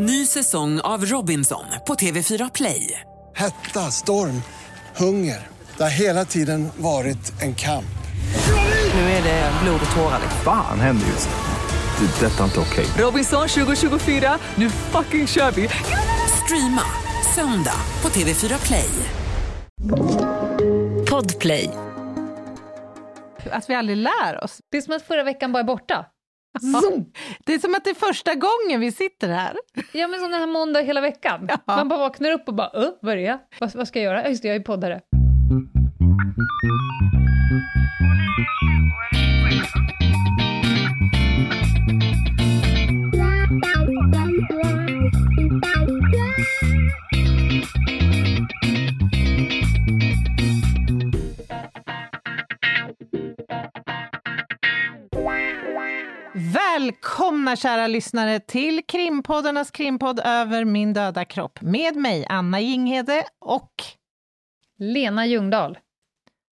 Ny säsong av Robinson på TV4 Play. Hetta, storm, hunger. Det har hela tiden varit en kamp. Nu är det blod och tårar. Fan händer just nu. Det. Detta är inte okej. Robinson 2024, nu fucking kör vi! Streama söndag på TV4 Play. Podplay. Att vi aldrig lär oss. Det är som att förra veckan bara är borta. Zoom. Det är som att det är första gången vi sitter här. Ja, men som den här måndag hela veckan. Ja. Man bara vaknar upp och bara, uh, vad är det? Vad, vad ska jag göra? Just det, jag är poddare. Välkomna kära lyssnare till krimpoddarnas krimpodd över min döda kropp med mig Anna Jinghede och Lena Ljungdahl.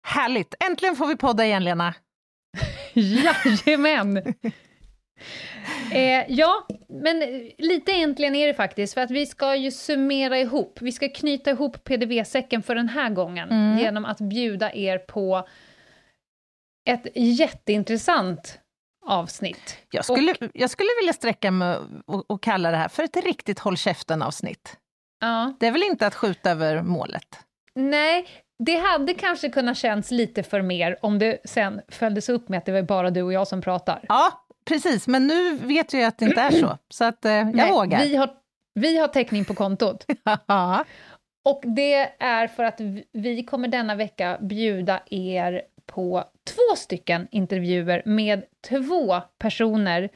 härligt, äntligen får vi podda igen Lena. Jajamän! eh, ja, men lite äntligen är det faktiskt, för att vi ska ju summera ihop, vi ska knyta ihop PDV-säcken för den här gången Mm. genom att bjuda er på ett jätteintressant avsnitt. Jag skulle, jag skulle vilja sträcka mig och, och kalla det här för ett riktigt håll käften-avsnitt. Ja. Det är väl inte att skjuta över målet? Nej, det hade kanske kunnat känns lite för mer om det sen följdes upp med att det var bara du och jag som pratar. Ja, precis, men nu vet jag att det inte är så, så att eh, jag Nej, vågar. Vi har, vi har täckning på kontot. Ja. Och det är för att vi kommer denna vecka bjuda er på två stycken intervjuer med två personer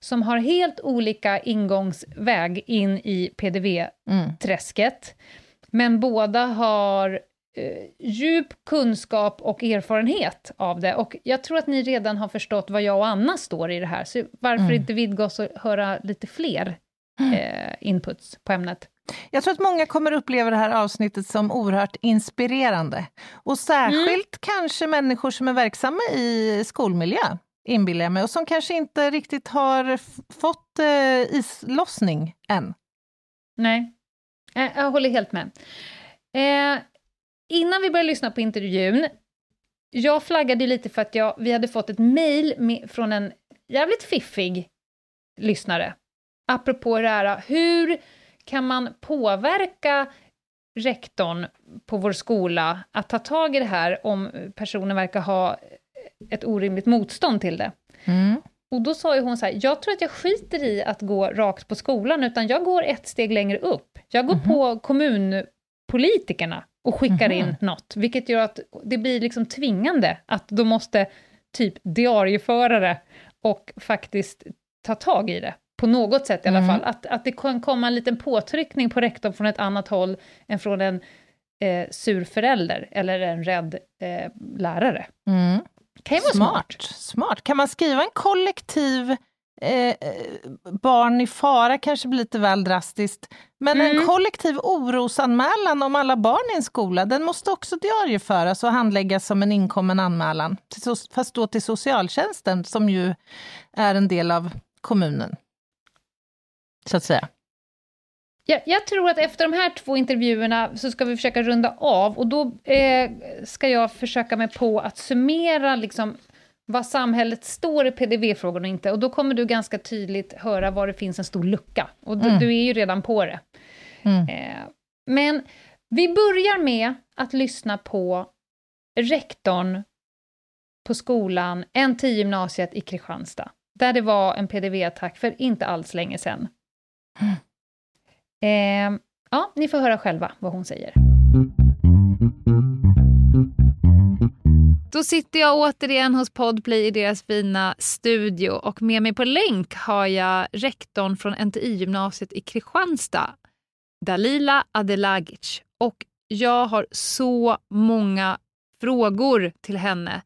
som har helt olika ingångsväg in i PDV-träsket. Mm. Men båda har eh, djup kunskap och erfarenhet av det. Och jag tror att ni redan har förstått vad jag och Anna står i det här, så varför Mm. inte vidga oss och höra lite fler eh, inputs på ämnet? Jag tror att många kommer uppleva det här avsnittet som oerhört inspirerande. Och särskilt kanske människor som är verksamma i skolmiljö, inbillar jag mig, och som kanske inte riktigt har fått eh, islossning än. Nej, Eh, jag håller helt med. Eh, innan vi börjar lyssna på intervjun, jag flaggade lite för att jag, vi hade fått ett mejl från en jävligt fiffig lyssnare. Apropå det här, hur kan man påverka rektorn på vår skola att ta tag i det här om personen verkar ha ett orimligt motstånd till det? Och då sa hon så här, jag tror att jag skiter i att gå rakt på skolan, utan jag går ett steg längre upp. Jag går på kommunpolitikerna och skickar in något, vilket gör att det blir liksom tvingande att de måste typ diarieföra det och faktiskt ta tag i det. På något sätt i alla fall. Att, att det kan komma en liten påtryckning på rektorn från ett annat håll än från en eh, sur förälder eller en rädd eh, lärare. Mm. Kan ju vara smart. Smart. smart. Kan man skriva en kollektiv eh, barn i fara, kanske blir lite väl drastiskt, men Mm. en kollektiv orosanmälan om alla barn i en skola, den måste också diarieföras och handläggas som en inkommen anmälan, fast då till socialtjänsten som ju är en del av kommunen. Så att säga. Jag, jag tror att efter de här två intervjuerna så ska vi försöka runda av och då eh, ska jag försöka mig på att summera liksom vad samhället står i PDV-frågor och inte. Och då kommer du ganska tydligt höra var det finns en stor lucka. Och du, Mm. du är ju redan på det. Mm. Eh, men vi börjar med att lyssna på rektorn på skolan, NT-gymnasiet i Kristianstad, där det var en PDV-attack för inte alls länge sedan. Eh, ja, ni får höra själva vad hon säger. Då sitter jag återigen hos Podplay i deras fina studio och med mig på länk har jag rektorn från NTI-gymnasiet i Kristianstad, Dalila Adelagic. Och jag har så många frågor till henne.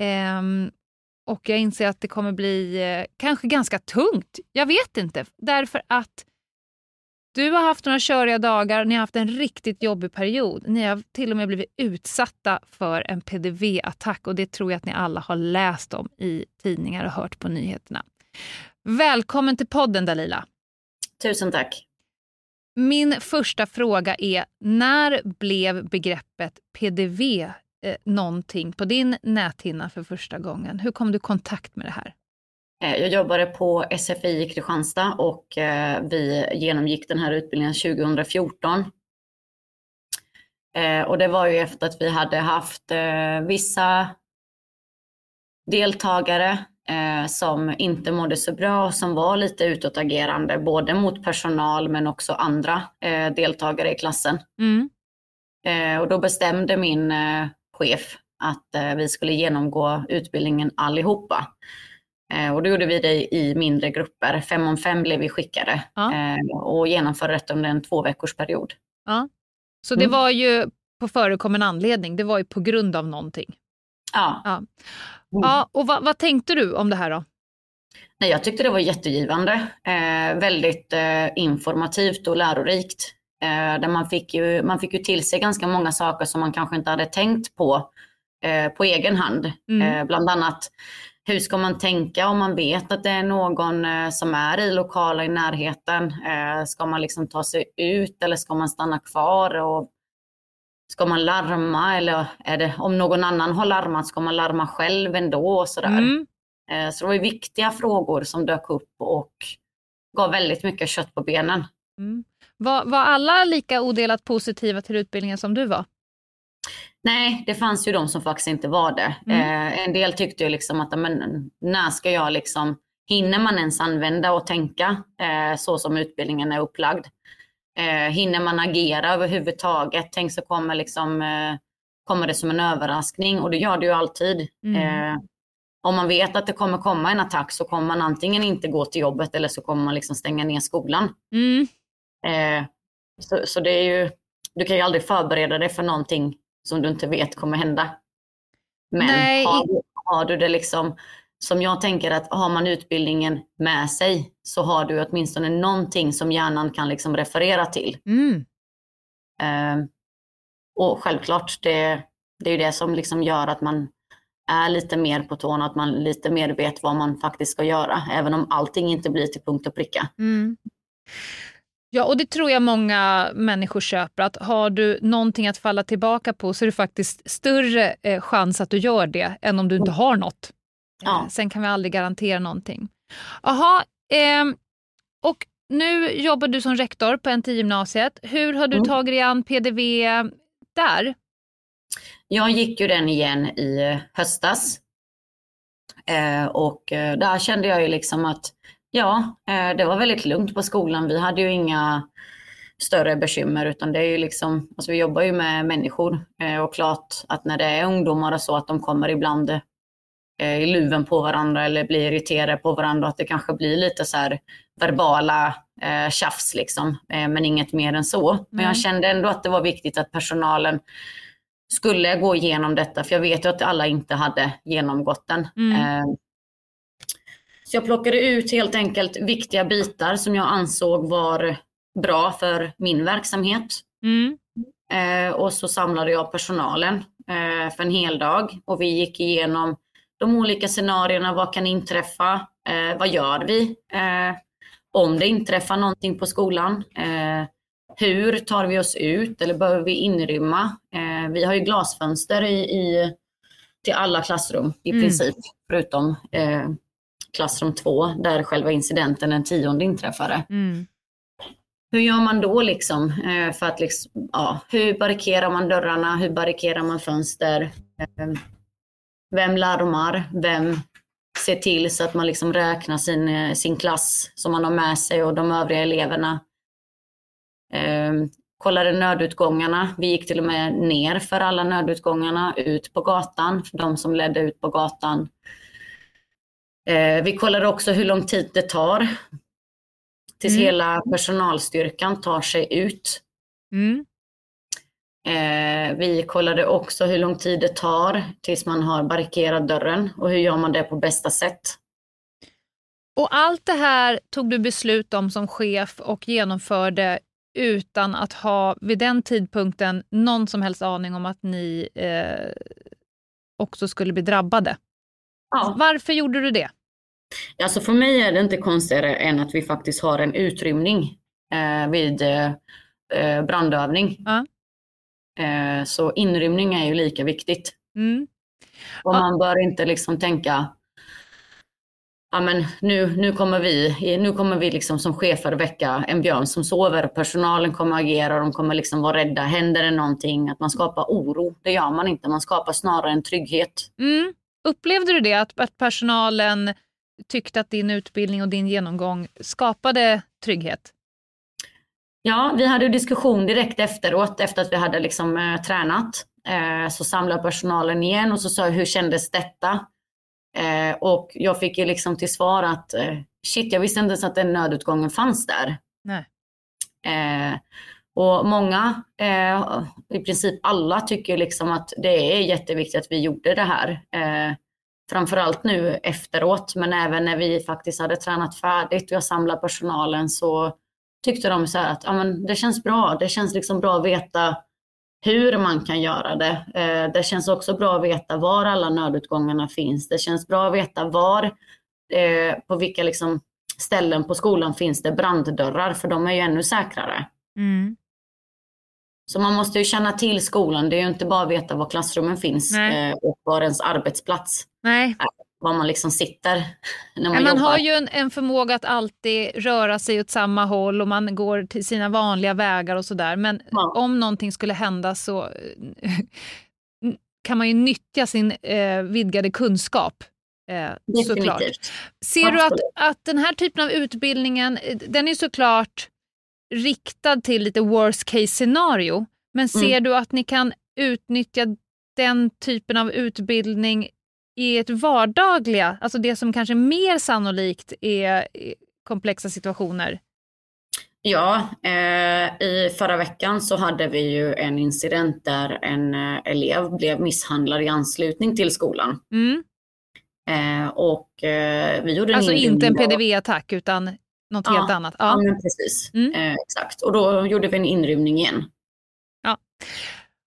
Ehm, och jag inser att det kommer bli eh, kanske ganska tungt. Jag vet inte, därför att du har haft några köriga dagar, ni har haft en riktigt jobbig period. Ni har till och med blivit utsatta för en PDV-attack och det tror jag att ni alla har läst om i tidningar och hört på nyheterna. Välkommen till podden Dalila. Tusen tack. min första fråga är, när blev begreppet PDV eh, någonting på din näthinna för första gången? Hur kom du i kontakt med det här? Eh, jag jobbade på SFI i Kristianstad och eh, vi genomgick den här utbildningen 2014. Eh, och det var ju efter att vi hade haft vissa deltagare som inte mådde så bra och som var lite utåtagerande, både mot personal men också andra deltagare i klassen. Mm. Och då bestämde min chef att vi skulle genomgå utbildningen allihopa. Eh, och då gjorde vi det i mindre grupper. Fem om fem blev vi skickade ja. Eh, och genomförde detta under en två veckors period. Ja. Så det mm. var ju på förekommen anledning, det var ju på grund av någonting? Ja. Ja, mm. ja och vad, vad, tänkte du om det här då? Nej, jag tyckte det var jättegivande. Eh, väldigt eh, informativt och lärorikt. Eh, där man, fick ju, man fick ju till sig ganska många saker som man kanske inte hade tänkt på eh, på egen hand. Mm. bland annat hur ska man tänka om man vet att det är någon eh, som är i lokala i närheten? Eh, ska man liksom ta sig ut eller ska man stanna kvar? Och ska man larma eller är det, om någon annan har larmat, ska man larma själv ändå? Och sådär. Mm. Eh, så det var viktiga frågor som dök upp och gav väldigt mycket kött på benen. Mm. Var, var alla lika odelat positiva till utbildningen som du var? Nej, det fanns ju de som faktiskt inte var det. Mm. Eh, en del tyckte ju liksom att, men, när ska jag liksom, hinner man ens använda och tänka eh, så som utbildningen är upplagd? Eh, hinner man agera överhuvudtaget? Tänk så kommer, liksom, eh, kommer det som en överraskning och det gör det ju alltid. Mm. Eh, om man vet att det kommer komma en attack så kommer man antingen inte gå till jobbet eller så kommer man liksom stänga ner skolan. Mm. Eh, så, så det är ju, du kan ju aldrig förbereda dig för någonting som du inte vet kommer hända. Men har du, har du det liksom, som jag tänker att har man utbildningen med sig så har du åtminstone någonting som hjärnan kan liksom referera till. Mm. Uh, och självklart, det, det är ju det som liksom gör att man är lite mer på tårna, att man lite mer vet vad man faktiskt ska göra, även om allting inte blir till punkt och pricka. Mm. Ja, och det tror jag många människor köper. Att har du någonting att falla tillbaka på så är det faktiskt större eh, chans att du gör det än om du inte har något. Ja. Eh, sen kan vi aldrig garantera någonting. Jaha, eh, och nu jobbar du som rektor på NT-gymnasiet. Hur har du mm. tagit dig an PDV där? Jag gick ju den igen i höstas. Eh, och eh, där kände jag ju liksom att Ja, eh, det var väldigt lugnt på skolan. Vi hade ju inga större bekymmer utan det är ju liksom, alltså vi jobbar ju med människor eh, och klart att när det är ungdomar och så att de kommer ibland eh, i luven på varandra eller blir irriterade på varandra att det kanske blir lite så här verbala eh, tjafs liksom, men inget mer än så. Mm. Men jag mm. kände ändå att det var viktigt att personalen skulle gå igenom detta, för jag vet ju att alla inte hade genomgått den. Mm. Så jag plockade ut helt enkelt viktiga bitar som jag ansåg var bra för min verksamhet. Mm. Eh, och så samlade jag personalen eh, för en hel dag och vi gick igenom de olika scenarierna. Vad kan inträffa? Eh, vad gör vi? Eh, om det inträffar någonting på skolan. Eh, hur tar vi oss ut eller behöver vi inrymma? Eh, vi har ju glasfönster i, i till alla klassrum i mm. princip, förutom klassrum 2 där själva incidenten den tionde inträffade. Mm. Hur gör man då liksom? Eh, för att liksom, ja, hur barrikerar man dörrarna? Hur barrikerar man fönster? Eh, vem larmar? Vem ser till så att man liksom räknar sin, eh, sin klass som man har med sig och de övriga eleverna? kollade nödutgångarna. Vi gick till och med ner för alla nödutgångarna ut på gatan, för de som ledde ut på gatan. Eh, vi kollar också hur lång tid det tar tills mm. hela personalstyrkan tar sig ut. Mm. Eh, vi kollade också hur lång tid det tar tills man har barrikerat dörren och hur gör man det på bästa sätt. Och allt det här tog du beslut om som chef och genomförde utan att ha vid den tidpunkten någon som helst aning om att ni eh, också skulle bli drabbade? Ja. Varför gjorde du det? Alltså för mig är det inte konstigare än att vi faktiskt har en utrymning eh, vid eh, eh, brandövning. Ja. Eh, så inrymning är ju lika viktigt. Mm. Och Ja. man bör inte liksom tänka, ja men nu, nu kommer vi, nu kommer vi liksom som chefer väcka en björn som sover. Personalen kommer agera, de kommer liksom vara rädda. Händer det någonting? Att man skapar oro. Det gör man inte, man skapar snarare en trygghet. Mm. Upplevde du det, att, att personalen tyckte att din utbildning och din genomgång skapade trygghet? Ja, vi hade diskussion direkt efteråt, efter att vi hade liksom, eh, tränat. Eh, så samlade personalen igen och så sa jag, hur kändes detta? Eh, och jag fick ju liksom till svar att, eh, shit, jag visste inte ens att den nödutgången fanns där. Nej. Och många, eh, i princip alla, tycker liksom att det är jätteviktigt att vi gjorde det här. Eh, framförallt nu efteråt, men även när vi faktiskt hade tränat färdigt och jag samlade personalen så tyckte de så här att ja, men det känns bra. Det känns liksom bra att veta hur man kan göra det. Eh, det känns också bra att veta var alla nödutgångarna finns. Det känns bra att veta var, eh, på vilka liksom ställen på skolan finns det branddörrar, för de är ju ännu säkrare. Mm. Så man måste ju känna till skolan. Det är ju inte bara att veta var klassrummen finns Nej. eh, och var ens arbetsplats, Nej, var man liksom sitter när man, Men man jobbar. har ju en, en förmåga att alltid röra sig åt samma håll och man går till sina vanliga vägar och sådär. Men Ja. om någonting skulle hända så eh, kan man ju nyttja sin eh, vidgade kunskap. Eh, såklart. Definitivt. Ser du att, Absolut. att den här typen av utbildningen, eh, den är såklart riktad till lite worst case scenario. Men ser Mm. du att ni kan utnyttja den typen av utbildning i ett vardagliga, alltså det som kanske mer sannolikt är eh, komplexa situationer? Ja, eh, i förra veckan så hade vi ju en incident där en eh, elev blev misshandlad i anslutning till skolan. Mm. Eh, och eh, vi gjorde en Alltså inte en. PDV-attack utan något Ja, helt annat. Ja, Ja. men precis. Mm. Eh, exakt. Och då gjorde vi en inrymning igen.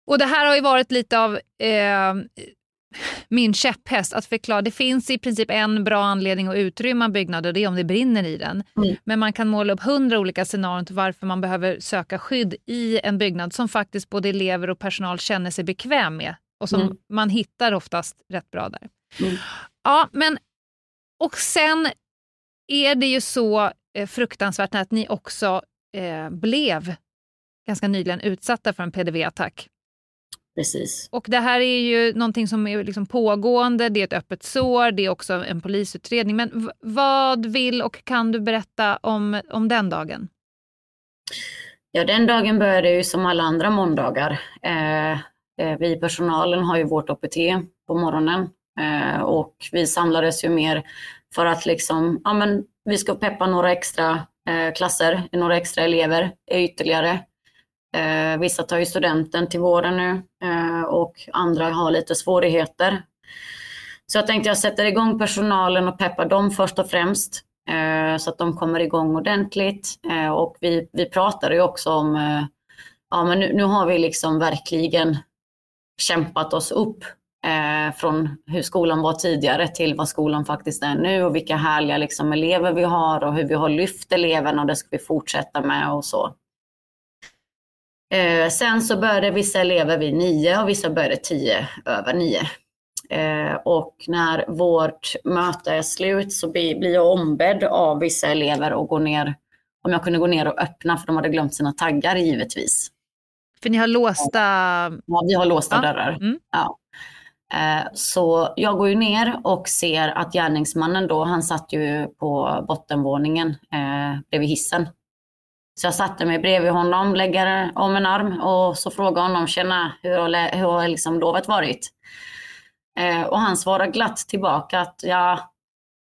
Och det här har ju varit lite av eh, min käpphäst att förklara. Det finns i princip en bra anledning att utrymma en byggnad och det är om det brinner i den. Mm. Men man kan måla upp hundra olika scenarion till varför man behöver söka skydd i en byggnad som faktiskt både elever och personal känner sig bekväm med och som Mm. man hittar oftast rätt bra där. Mm. Ja, men och sen är det ju så fruktansvärt att ni också eh, blev ganska nyligen utsatta för en PDV-attack. Precis. Och det här är ju någonting som är liksom pågående, det är ett öppet sår, det är också en polisutredning. Men vad vill och kan du berätta om, om den dagen? Ja, den dagen började ju som alla andra måndagar. Eh, eh, vi personalen har ju vårt OPT på morgonen eh, och vi samlades ju mer för att liksom, ja men vi ska peppa några extra eh, klasser, några extra elever eh, ytterligare. Eh, vissa tar ju studenten till våren nu eh, och andra har lite svårigheter. Så jag tänkte jag sätter igång personalen och peppar dem först och främst. Eh, så att de kommer igång ordentligt. Eh, och vi, vi pratade ju också om, eh, ja men nu, nu har vi liksom verkligen kämpat oss upp eh, från hur skolan var tidigare till vad skolan faktiskt är nu och vilka härliga liksom, elever vi har och hur vi har lyft eleverna och det ska vi fortsätta med och så. Eh, sen så började vissa elever vid nio och vissa började tio över nio. Eh, och när vårt möte är slut så blir, jag ombedd av vissa elever att gå ner, om jag kunde gå ner och öppna för de hade glömt sina taggar givetvis. För ni har låsta... Ja, vi har låsta Ja, dörrar. mm. Ja. Eh, så jag går ju ner och ser att gärningsmannen då, han satt ju på bottenvåningen eh, bredvid hissen. Så jag satte mig bredvid honom, lägger om en arm och så frågar honom, tjena, hur har, hur har liksom lovet varit? Eh, och han svarar glatt tillbaka att ja,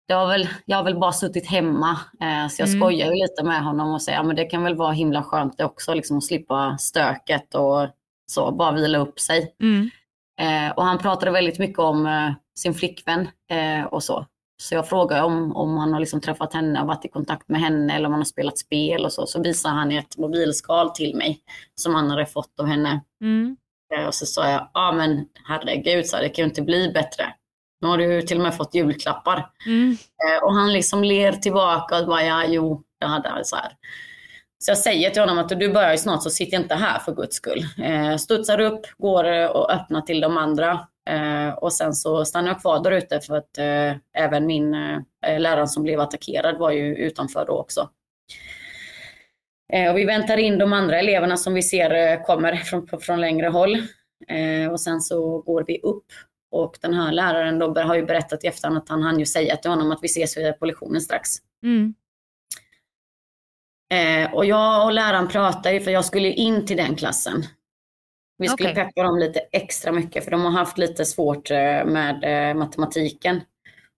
jag har väl, jag har väl bara suttit hemma. Eh, så jag Mm. skojar lite med honom och säger, ja men det kan väl vara himla skönt det också, liksom att slippa stöket och så, bara vila upp sig. Mm. Eh, och han pratade väldigt mycket om eh, sin flickvän eh, och så. Så jag frågade om, om han har liksom träffat henne, varit i kontakt med henne eller om han har spelat spel och så. Så visade han ett mobilskal till mig som han hade fått av henne. Mm. Eh, och så sa jag, ja men herregud, så här, det kan ju inte bli bättre. Nu har du till och med fått julklappar. Mm. Eh, och han liksom ler tillbaka och bara, ja jo, det hade han så här. Så jag säger till honom att du börjar ju snart så sitt inte här för guds skull. Eh, studsar upp, går eh, och öppnar till de andra. Eh, och sen så stannar jag kvar där ute för att eh, även min eh, eh lärare som blev attackerad var ju utanför då också. Eh, och vi väntar in de andra eleverna som vi ser eh, kommer från, från längre håll. Eh, och sen så går vi upp och den här läraren då har ju berättat i efterhand att han hann ju säga till honom att vi ses på lektionen strax. Mm. Eh, och jag och läraren pratade för jag skulle in till den klassen. Vi skulle Okej. peppa dem lite extra mycket för de har haft lite svårt eh, med eh, matematiken.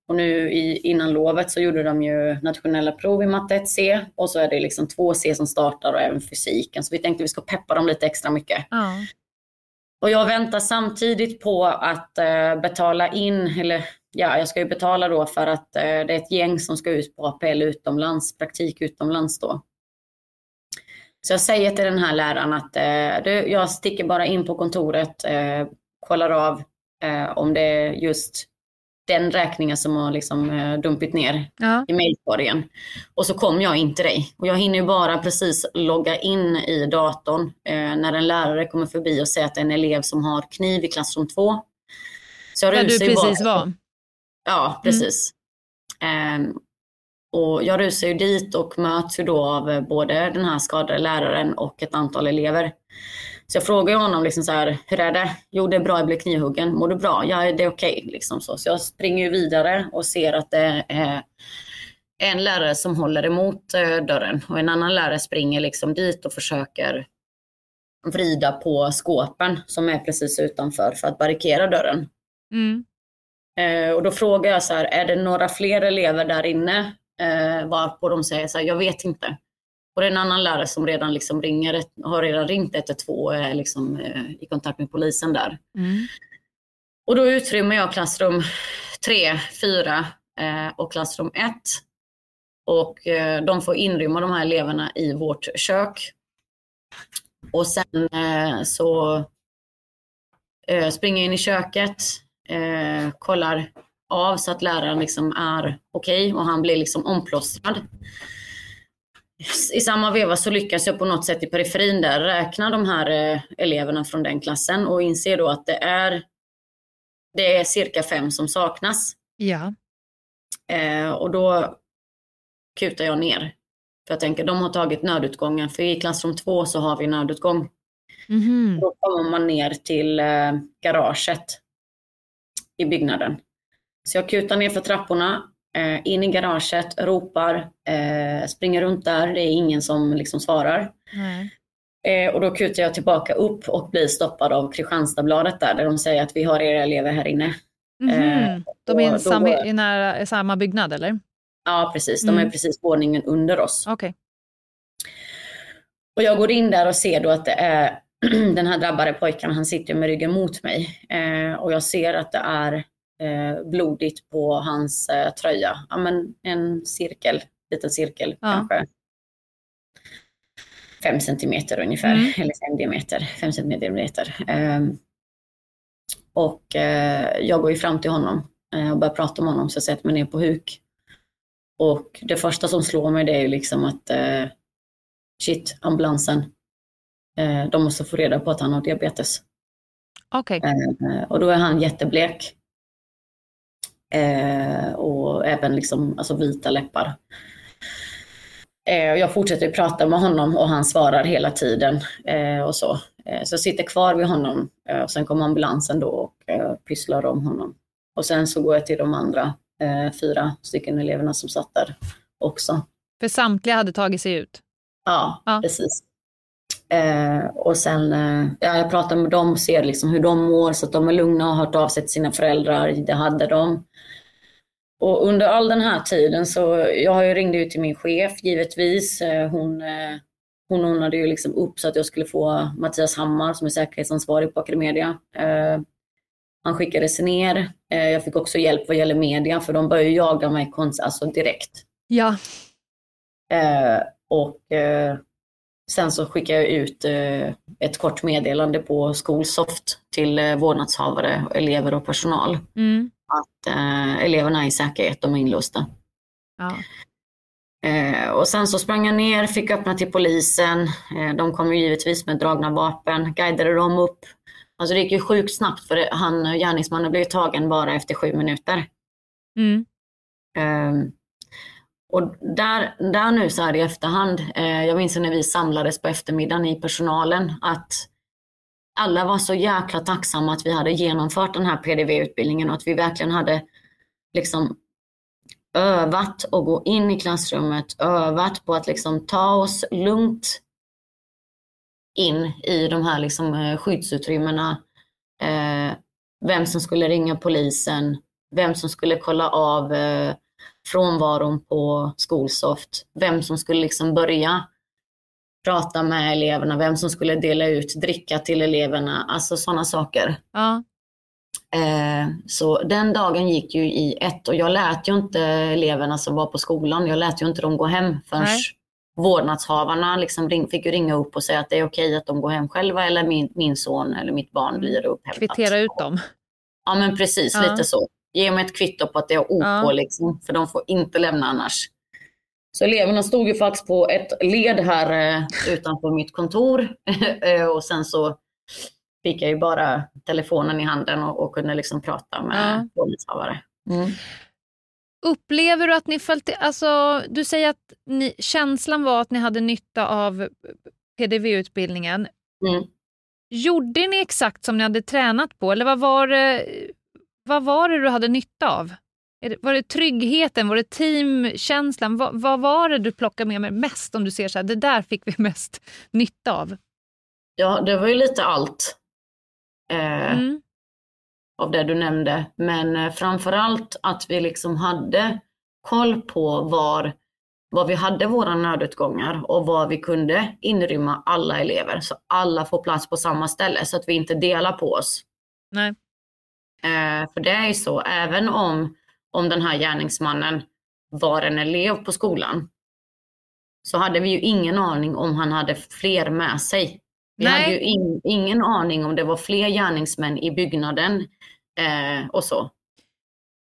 Och nu i, innan lovet så gjorde de ju nationella prov i matte 1C och så är det liksom 2C som startar och även fysiken. Så vi tänkte vi ska peppa dem lite extra mycket. Ja. Och jag väntar samtidigt på att eh, betala in, eller ja, jag ska ju betala då för att eh, det är ett gäng som ska ut på APL utomlands, praktik utomlands då. Så jag säger till den här läraren att eh, du, jag sticker bara in på kontoret, eh, kollar av eh, om det är just den räkningen som har liksom eh, dumpit ner Ja. i mejlkorgen. Och så kom jag in till dig. Och jag hinner ju bara precis logga in i datorn eh, när en lärare kommer förbi och säger att det är en elev som har kniv i klassrum 2. Så jag Där du precis bara- var. Ja, precis. Ehm, och jag rusar ju dit och möts ju då av eh, både den här skadade läraren och ett antal elever. Så jag frågar honom liksom så här, hur är det? Jo, det är bra, jag blev knivhuggen. Mår du bra? Ja, det är okej. liksom så. så jag springer ju vidare och ser att det är en lärare som håller emot eh, dörren och en annan lärare springer liksom dit och försöker vrida på skåpen som är precis utanför för att barrikera dörren. Mm. Eh, och då frågar jag så här, är det några fler elever där inne? Eh, varpå de säger så här, jag vet inte. Och det är en annan lärare som redan liksom ringer, har redan ringt 112 och är liksom, eh, i kontakt med polisen där. Mm. Och då utrymmer jag klassrum 3, 4 eh, och klassrum 1. Och eh, de får inrymma de här eleverna i vårt kök. Och sen eh, så eh, springer jag in i köket, eh, kollar av så att läraren liksom är okej och han blir liksom omplåstrad. I samma veva så lyckas jag på något sätt i periferin där räkna de här eh, eleverna från den klassen och inser då att det är det är cirka fem som saknas. Ja. Eh, och då kutar jag ner. För jag tänker, de har tagit nödutgången. För i klassrum två så har vi nödutgång. Mhm. Då kommer man ner till eh, garaget i byggnaden. Så jag kutar ner för trapporna, eh, in i garaget, ropar, eh, springer runt där. Det är ingen som liksom svarar. Eh, och då kutar jag tillbaka upp och blir stoppad av Kristianstadsbladet där, där de säger att vi har era elever här inne. Eh, De är i, och en sam, då- i nära, samma byggnad eller? Ja, precis. De Mm. är precis våningen under oss. Okej. Och jag går in där och ser då att det är den här drabbade pojken, han sitter med ryggen mot mig. Och jag ser att det är blodigt på hans eh, tröja. Ja, men en cirkel, liten cirkel Ja. kanske. Fem centimeter ungefär, Mm. eller fem diameter, fem centimeter. Eh, och eh, jag går ju fram till honom eh, och börjar prata med honom så jag sätter mig ner på huk. Och det första som slår mig det är ju liksom att eh, shit, ambulansen. Eh, de måste få reda på att han har diabetes. Eh, och då är han jätteblek. Eh, och även liksom, alltså vita läppar. Eh, jag fortsätter prata med honom och han svarar hela tiden. Eh, och så. Eh, så jag sitter kvar vid honom. Eh, och sen kommer ambulansen då och eh, pysslar om honom. Och sen så går jag till de andra eh, fyra stycken eleverna som satt där också. För samtliga hade tagit sig ut? Ja, Ja. precis. Eh, och sen, eh, ja, jag pratar med dem och ser liksom hur de mår så att de är lugna och har hört av sig till sina föräldrar. Det hade de. Och under all den här tiden så, jag ringde ju till min chef givetvis. Eh, hon, eh, hon ordnade ju liksom upp så att jag skulle få Mattias Hammar som är säkerhetsansvarig på Academedia. Eh, han skickade sig ner. Eh, jag fick också hjälp vad gäller media för de började jaga mig konst, alltså direkt. Ja. Och sen så skickar jag ut eh, ett kort meddelande på Skolsoft till eh, vårdnadshavare, elever och personal. Mm. Att eh, eleverna är i säkerhet, de är inlåsta. ja. Eh, och sen så sprang jag ner, fick öppna till polisen. Eh, de kom ju givetvis med dragna vapen, guidade dem upp. Alltså det gick ju sjukt snabbt för det, han, gärningsmannen blev tagen bara efter sju minuter. Mm. Eh, och där, där nu så här i efterhand, eh, jag minns när vi samlades på eftermiddagen i personalen, att alla var så jäkla tacksamma att vi hade genomfört den här PDV-utbildningen och att vi verkligen hade liksom övat och gå in i klassrummet, övat på att liksom ta oss lugnt in i de här liksom eh, skyddsutrymmena. Eh, vem som skulle ringa polisen, vem som skulle kolla av eh, frånvaron på Skolsoft, vem som skulle liksom börja prata med eleverna, vem som skulle dela ut dricka till eleverna, alltså sådana saker. Ja. Eh, så den dagen gick ju i ett och jag lät ju inte eleverna som var på skolan, jag lät ju inte dem gå hem förrän Nej. vårdnadshavarna liksom ring, fick ju ringa upp och säga att det är okej att de går hem själva eller min, min son eller mitt barn blir upphämtat. Mm. Kvittera ut dem. Ja men precis, Ja. lite så. Ge mig ett kvitto på att det är OK Ja. liksom, för de får inte lämna annars. Så eleverna stod ju faktiskt på ett led här eh, utanför mitt kontor Eh, och sen så fick jag ju bara telefonen i handen och, och kunde liksom prata med vårdnadshavare. Mm. Upplever du att ni följde... Alltså, du säger att ni, känslan var att ni hade nytta av PDV-utbildningen. Mm. Gjorde ni exakt som ni hade tränat på eller vad var det, vad var det du hade nytta av? Var det tryggheten, var det teamkänslan? Vad, vad var det du plockade med mig mest om du ser så här, det där fick vi mest nytta av? Ja, det var ju lite allt eh, Mm. av det du nämnde. Men eh, framför allt att vi liksom hade koll på var, var vi hade våra nödutgångar och var vi kunde inrymma alla elever. Så alla får plats på samma ställe så att vi inte delar på oss. Nej. Eh, för det är ju så, även om, om den här gärningsmannen var en elev på skolan så hade vi ju ingen aning om han hade fler med sig. Vi Nej. hade ju in, ingen aning om det var fler gärningsmän i byggnaden eh, och så.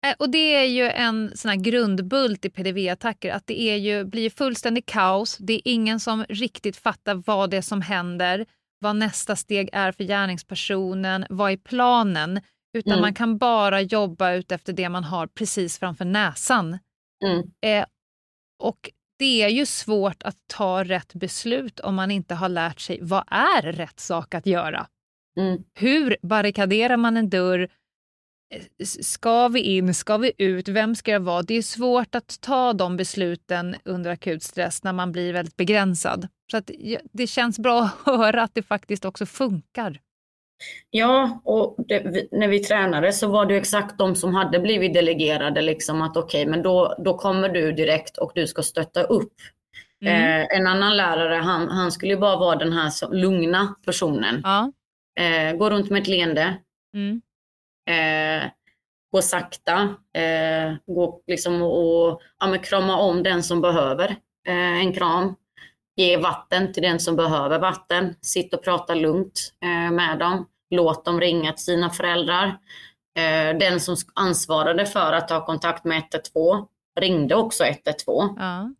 Eh, Och det är ju en sån här grundbult i PDV-attacker, att det är ju, blir fullständigt kaos. Det är ingen som riktigt fattar vad det är som händer, vad nästa steg är för gärningspersonen, vad är planen? Utan Mm. man kan bara jobba ut efter det man har precis framför näsan. Mm. Eh, och det är ju svårt att ta rätt beslut om man inte har lärt sig vad är rätt sak att göra. Mm. Hur barrikaderar man en dörr? S- Ska vi in? Ska vi ut? Vem ska jag vara? Det är svårt att ta de besluten under akut stress när man blir väldigt begränsad. Så att det känns bra att höra att det faktiskt också funkar. Ja, och det, när vi tränade så var det exakt de som hade blivit delegerade liksom att okej, men då, då kommer du direkt och du ska stötta upp. Mm. Eh, en annan lärare, han, han skulle bara vara den här som, lugna personen. Ja. Eh, gå runt med ett leende, Mm. eh, gå sakta, eh, gå liksom och, och ja, krama om den som behöver eh, en kram. Ge vatten till den som behöver vatten. Sitt och prata lugnt eh, med dem. Låt dem ringa till sina föräldrar. Eh, den som ansvarade för att ta kontakt med 112 ringde också 112. Ja.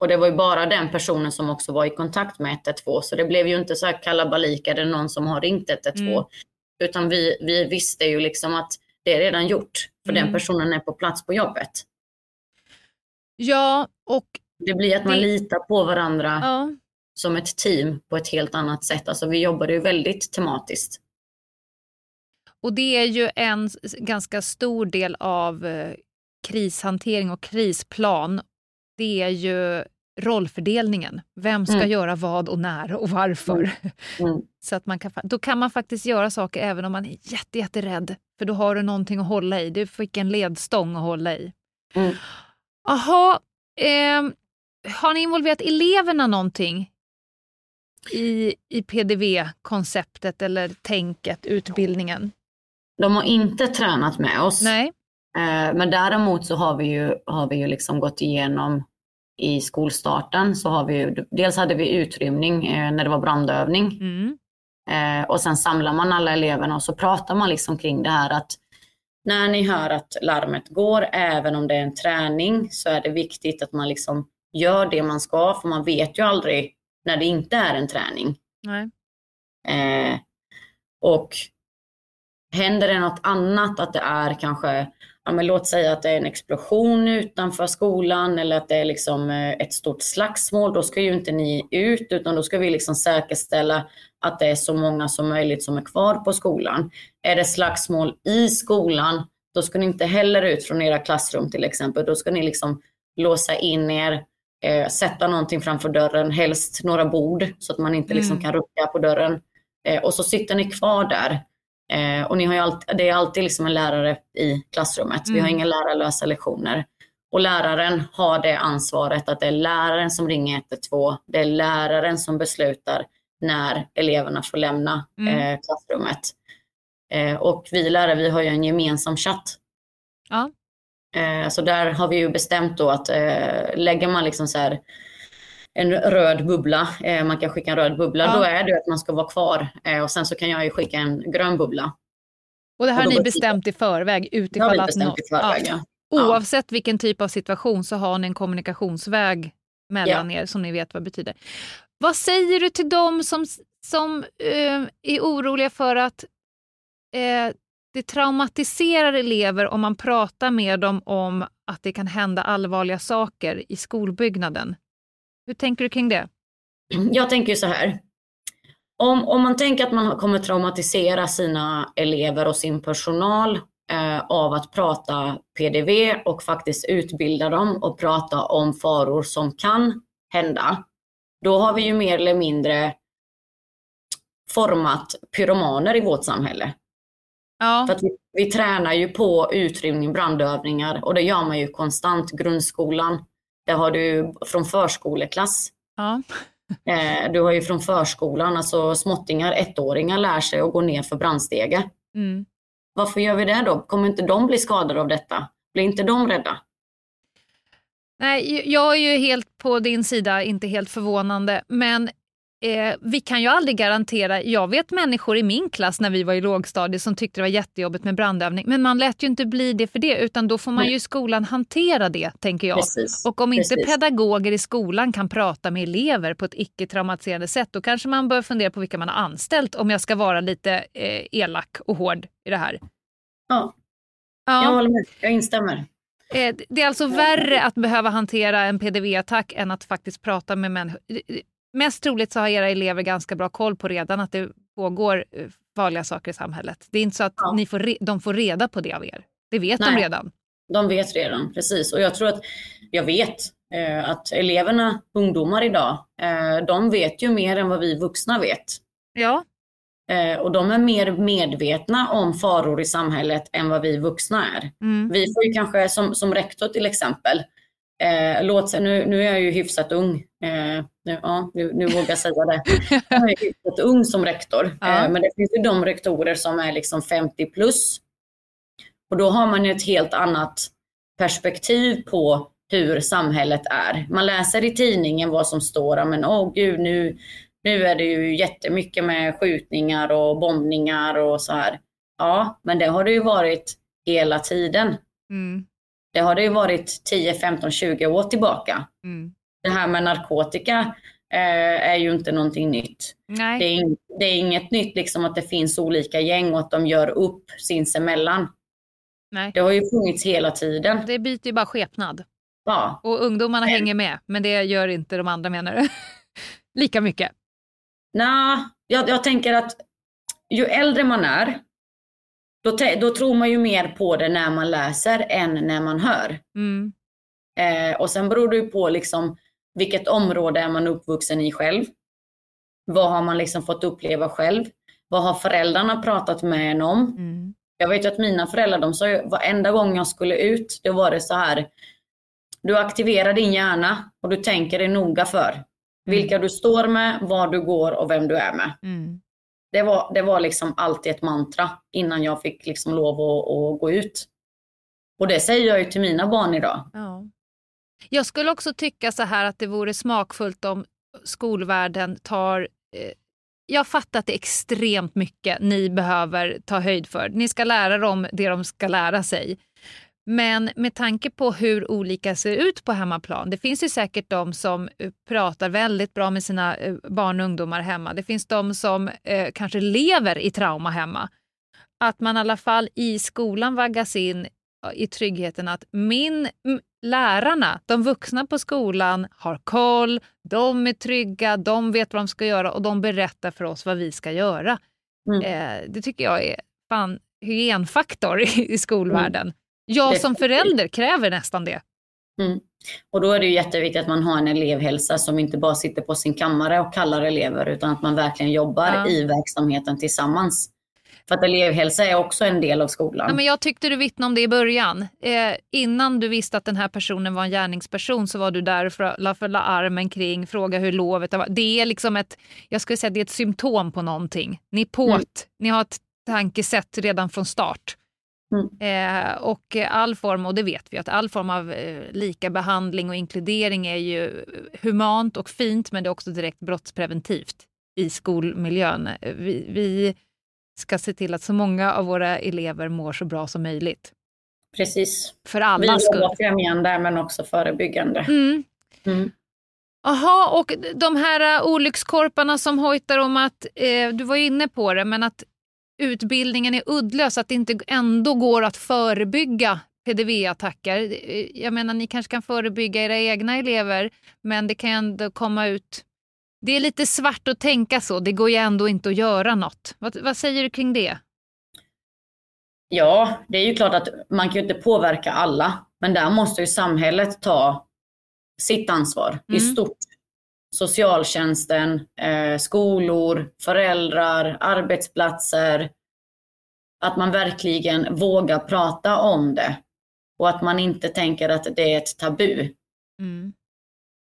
Och det var ju bara den personen som också var i kontakt med 112. Så det blev ju inte så här kalabalik, är det någon som har ringt 112? Mm. Utan vi, vi visste ju liksom att det är redan gjort. För Mm. den personen är på plats på jobbet. ja, och Det blir att man Det- litar på varandra ja. som ett team på ett helt annat sätt. Alltså vi jobbade ju väldigt tematiskt. Och det är ju en ganska stor del av eh, krishantering och krisplan. Det är ju rollfördelningen. Vem ska Mm. göra vad och när och varför? Mm. Så att man kan, då kan man faktiskt göra saker även om man är jätte, jätterädd. För då har du någonting att hålla i. Du fick en ledstång att hålla i. Mm. Jaha, ehm, har ni involverat eleverna någonting i, i PDV-konceptet eller tänket, utbildningen? De har inte tränat med oss. Nej. Eh, Men däremot så har vi ju, har vi ju liksom gått igenom i skolstarten så har vi ju, dels hade vi utrymning eh, när det var brandövning Mm. eh, och sen samlar man alla eleverna och så pratar man liksom kring det här att när ni hör att larmet går, även om det är en träning, så är det viktigt att man liksom gör det man ska, för man vet ju aldrig när det inte är en träning. Eh, och händer det något annat, att det är kanske, ja men låt säga att det är en explosion utanför skolan eller att det är liksom eh, ett stort slagsmål, då ska ju inte ni ut utan då ska vi liksom säkerställa att det är så många som möjligt som är kvar på skolan. Är det slagsmål i skolan, då ska ni inte heller ut från era klassrum till exempel. Då ska ni liksom låsa in er, eh, sätta någonting framför dörren, helst några bord så att man inte liksom Mm. kan rucka på dörren. Eh, och så sitter ni kvar där. Eh, och ni har ju alltid, det är alltid liksom en lärare i klassrummet. Vi har Mm. inga lärarlösa lektioner. Och läraren har det ansvaret att det är läraren som ringer 112. Det är läraren som beslutar när eleverna får lämna Mm. eh, klassrummet. Eh, och vi lärare, vi har ju en gemensam chatt. Ja. Eh, så där har vi ju bestämt då att eh, lägger man liksom så här en röd bubbla, eh, man kan skicka en röd bubbla, Ja. då är det att man ska vara kvar. Och sen så kan jag ju skicka en grön bubbla. Och det här har ni bestämt i förväg utifall att bestämt nå- i förväg. ja. Ja. Oavsett vilken typ av situation så har ni en kommunikationsväg mellan er som ni vet vad betyder. Vad säger du till dem som, som eh, är oroliga för att eh, det traumatiserar elever om man pratar med dem om att det kan hända allvarliga saker i skolbyggnaden? Hur tänker du kring det? Jag tänker så här. Om, om man tänker att man kommer traumatisera sina elever och sin personal eh, av att prata PDV och faktiskt utbilda dem och prata om faror som kan hända. Då har vi ju mer eller mindre format pyromaner i vårt samhälle. Ja, För att vi, vi tränar ju på utrymning, brandövningar och det gör man ju konstant. Grundskolan, där har du från förskoleklass ja. Eh, du har ju från förskolan, alltså småttingar, ettåringar lär sig att gå ner för brandstege. Mm. Varför gör vi det då? Kommer inte de bli skadade av detta? Blir inte de rädda? Nej, jag är ju helt på din sida, inte helt förvånande. Men eh, vi kan ju aldrig garantera. Jag vet människor i min klass när vi var i lågstadiet som tyckte det var jättejobbigt med brandövning. Men man lät ju inte bli det för det, utan då får man Nej. ju i skolan hantera det, tänker jag. Precis. Och om inte Precis. pedagoger i skolan kan prata med elever på ett icke-traumatiserande sätt, då kanske man bör fundera på vilka man har anställt, om jag ska vara lite eh, elak och hård i det här. Ja, Ja. jag håller med. Jag instämmer. Eh, Det är alltså värre att behöva hantera en PDV-attack än att faktiskt prata med människor. Mest troligt så har era elever ganska bra koll på redan att det pågår eh, farliga saker i samhället. Det är inte så att Ja. ni får de får reda på det av er. Det vet de Nej. redan. De vet redan, precis. Och jag tror att, jag vet eh, att eleverna, ungdomar idag, eh, de vet ju mer än vad vi vuxna vet. Ja, Eh, och de är mer medvetna om faror i samhället än vad vi vuxna är. mm. Vi får ju kanske som, som rektor till exempel, eh, låt, nu, nu är jag ju hyfsat ung, eh, nu, ja, nu, nu vågar jag säga det. Jag är hyfsat ung som rektor, eh, men det finns ju de rektorer som är liksom 50 plus. Och då har man ju ett helt annat perspektiv på hur samhället är. Man läser i tidningen vad som står, men åh gud nu, nu är det ju jättemycket med skjutningar och bombningar och så här. Ja, men det har det ju varit hela tiden. Mm. Det har det ju varit 10, 15, 20 år tillbaka. Mm. Det här med narkotika eh, är ju inte någonting nytt. Nej. Det är, det är inget nytt liksom att det finns olika gäng och att de gör upp sinsemellan. Nej. Det har ju funnits hela tiden. Det byter ju bara skepnad. Ja, Och ungdomarna Nej. hänger med, men det gör inte de andra menar du? Lika mycket. Nej, jag, jag tänker att ju äldre man är, då, då tror man ju mer på det när man läser än när man hör. Mm. Eh, och sen beror det ju på liksom vilket område är man uppvuxen i själv. Vad har man liksom fått uppleva själv? Vad har föräldrarna pratat med en om? Mm. Jag vet ju att mina föräldrar, de sa ju varenda gång jag skulle ut, det var det så här. Du aktiverar din hjärna och du tänker dig noga för. Vilka du står med, var du går och vem du är med. Mm. Det var, det var liksom alltid ett mantra innan jag fick liksom lov att, att gå ut. Och det säger jag ju till mina barn idag. Ja. Jag skulle också tycka så här att det vore smakfullt om skolvärlden tar eh, jag fattar att det är extremt mycket ni behöver ta höjd för. Ni ska lära dem det de ska lära sig. Men med tanke på hur olika ser ut på hemmaplan. Det finns ju säkert de som eh, pratar väldigt bra med sina eh, barn och ungdomar hemma. Det finns de som eh, kanske lever i trauma hemma. Att man i alla fall i skolan vaggas in i tryggheten att min lärarna, de vuxna på skolan, har koll, de är trygga, de vet vad de ska göra och de berättar för oss vad vi ska göra. Mm. Eh, det tycker jag är fan hygienfaktor i, i skolvärlden. Mm. Jag som förälder kräver nästan det. Mm. Och då är det ju jätteviktigt att man har en elevhälsa som inte bara sitter på sin kammare och kallar elever utan att man verkligen jobbar ja. i verksamheten tillsammans. För att elevhälsa är också en del av skolan. Ja, men jag tyckte du vittnade om det i början. Eh, innan du visste att den här personen var en gärningsperson så var du där för att la armen kring, fråga hur lovet var. Det är liksom ett, jag skulle säga det är ett symptom på någonting. Ni är påt, mm. ni har ett tankesätt redan från start. Mm. Eh, och all form, och det vet vi, att all form av eh, lika behandling och inkludering är ju humant och fint men det är också direkt brottspreventivt i skolmiljön. Vi, vi ska se till att så många av våra elever mår så bra som möjligt. Precis. För alla skull. Vi främjande men också förebyggande. Mm. Mm. och de här uh, olyckskorparna som hojtar om att, eh, du var inne på det, men att utbildningen är uddlös, att det inte ändå går att förebygga PDV-attacker. Jag menar, ni kanske kan förebygga era egna elever, men det kan ändå komma ut det är lite svart att tänka så, det går ju ändå inte att göra något. Vad, vad säger du kring det? Ja, det är ju klart att man kan ju inte påverka alla, men där måste ju samhället ta sitt ansvar mm. i stort. Socialtjänsten, eh, skolor, föräldrar, arbetsplatser. Att man verkligen vågar prata om det och att man inte tänker att det är ett tabu. Mm.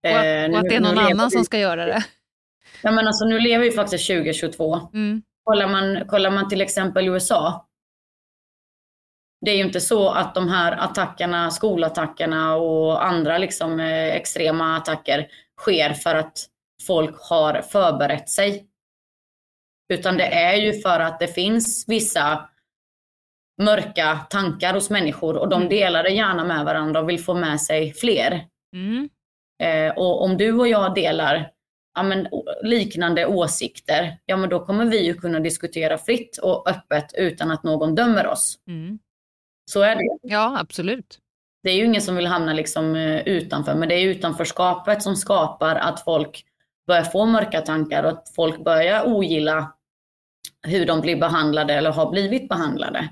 Och, att, eh, och att det är någon annan vi... som ska göra det. Ja, men alltså, nu lever vi faktiskt 2022. Mm. Kollar, man, kollar man till exempel USA. Det är ju inte så att de här attackerna, skolattackerna och andra liksom, eh, extrema attacker sker för att folk har förberett sig. Utan det är ju för att det finns vissa mörka tankar hos människor och de mm. delar det gärna med varandra och vill få med sig fler. Mm. Eh, och om du och jag delar ja, men, liknande åsikter, ja men då kommer vi ju kunna diskutera fritt och öppet utan att någon dömer oss. Mm. Så är det. Ja, absolut. Det är ju ingen som vill hamna liksom eh, utanför, men det är utanförskapet som skapar att folk börjar få mörka tankar och att folk börjar ogilla hur de blir behandlade eller har blivit behandlade.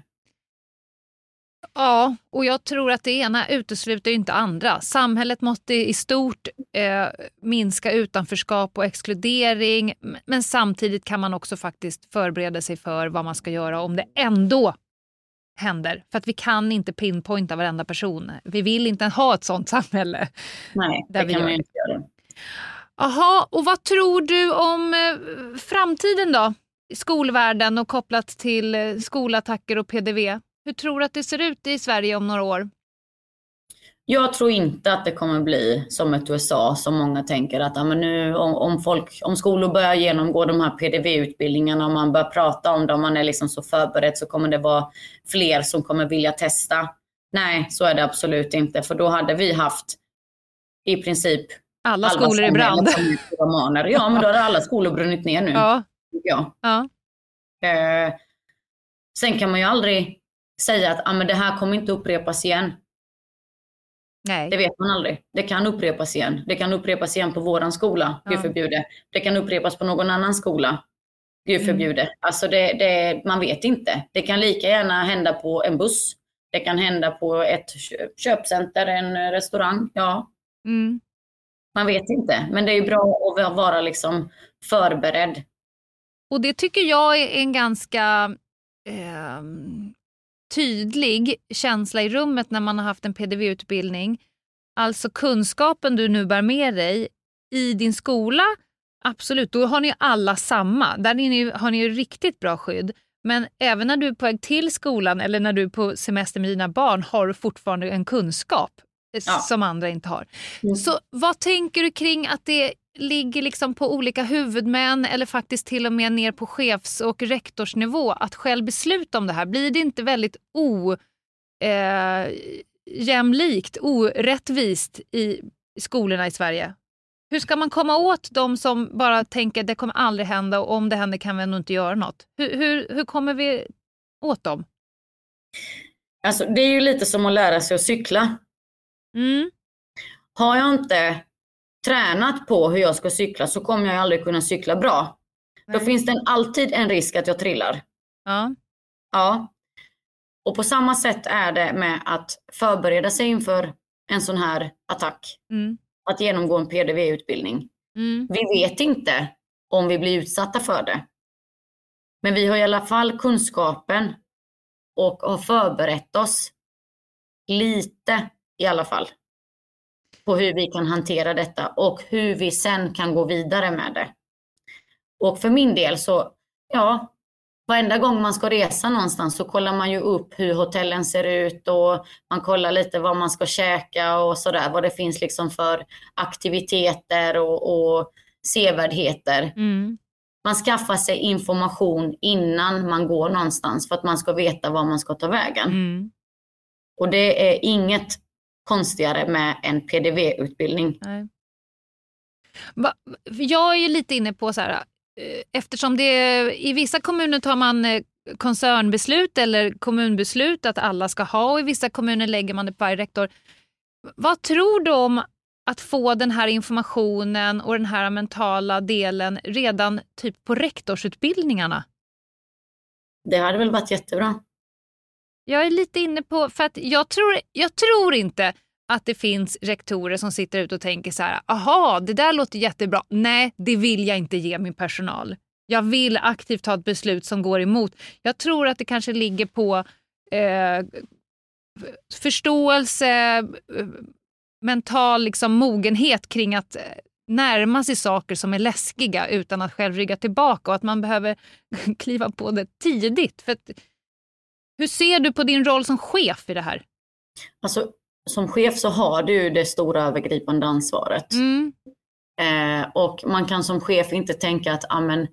Ja, och jag tror att det ena utesluter inte andra. Samhället måste i stort eh, minska utanförskap och exkludering men samtidigt kan man också faktiskt förbereda sig för vad man ska göra om det ändå händer. För att vi kan inte pinpointa varenda person. Vi vill inte ha ett sånt samhälle. Nej, det kan man ju inte göra. Jaha, och vad tror du om eh, framtiden då? Skolvärlden och kopplat till eh, skolattacker och PDV? Hur tror du att det ser ut i Sverige om några år? Jag tror inte att det kommer bli som ett USA som många tänker att ja, men nu, om, om, folk, om skolor börjar genomgå de här PDV-utbildningarna och man börjar prata om och man är liksom så förberedd så kommer det vara fler som kommer vilja testa. Nej, så är det absolut inte. För då hade vi haft i princip alla, alla skolor i brand. Ja, men då hade alla skolor brunnit ner nu. Ja. ja. ja. Eh, sen kan man ju aldrig säga att ah, men det här kommer inte upprepas igen. Nej. Det vet man aldrig. Det kan upprepas igen. Det kan upprepas igen på våran skola, ja. gud förbjude. Det kan upprepas på någon annan skola, gud mm. förbjude. Mm. Alltså det, det, man vet inte. Det kan lika gärna hända på en buss. Det kan hända på ett köpcenter, en restaurang. Ja. Mm. Man vet inte. Men det är bra att vara liksom förberedd. Och det tycker jag är en ganska eh, tydlig känsla i rummet när man har haft en PDV-utbildning. Alltså kunskapen du nu bär med dig i din skola, absolut, då har ni alla samma. Där ni, har ni ju riktigt bra skydd. Men även när du är på väg till skolan eller när du är på semester med dina barn har du fortfarande en kunskap eh, ja. som andra inte har. Mm. Så vad tänker du kring att det ligger liksom på olika huvudmän eller faktiskt till och med ner på chefs och rektorsnivå att själv besluta om det här? Blir det inte väldigt o... Eh, ojämlikt, orättvist i skolorna i Sverige. Hur ska man komma åt de som bara tänker det kommer aldrig hända och om det händer kan vi ändå inte göra något? Hur, hur, hur kommer vi åt dem? Alltså, det är ju lite som att lära sig att cykla. Mm. Har jag inte tränat på hur jag ska cykla så kommer jag aldrig kunna cykla bra. Då Nej. finns det alltid en risk att jag trillar. Ja. Ja. Och på samma sätt är det med att förbereda sig inför en sån här attack. Mm. Att genomgå en PDV-utbildning. Mm. Vi vet inte om vi blir utsatta för det. Men vi har i alla fall kunskapen och har förberett oss lite i alla fall på hur vi kan hantera detta och hur vi sen kan gå vidare med det. Och för min del så, ja, varenda gång man ska resa någonstans så kollar man ju upp hur hotellen ser ut och man kollar lite vad man ska käka och sådär, vad det finns liksom för aktiviteter och, och sevärdheter. Mm. Man skaffar sig information innan man går någonstans för att man ska veta var man ska ta vägen. Mm. Och det är inget konstigare med en PDV-utbildning. Jag är ju lite inne på så här, eftersom det i vissa kommuner tar man eh, koncernbeslut eller kommunbeslut att alla ska ha och i vissa kommuner lägger man det på varje rektor. Vad tror du om att få den här informationen och den här mentala delen redan typ på rektorsutbildningarna? Det hade väl varit jättebra. Jag är lite inne på, för att jag tror, jag tror inte att det finns rektorer som sitter ute och tänker så här, aha, det där låter jättebra. Nej, det vill jag inte ge min personal. Jag vill aktivt ta ett beslut som går emot. Jag tror att det kanske ligger på eh, förståelse, eh, mental liksom, mogenhet kring att eh, närma sig saker som är läskiga utan att själv rygga tillbaka och att man behöver kliva på det tidigt. För att, hur ser du på din roll som chef i det här? Alltså, som chef så har du det stora övergripande ansvaret. Mm. Eh, och man kan som chef inte tänka att amen,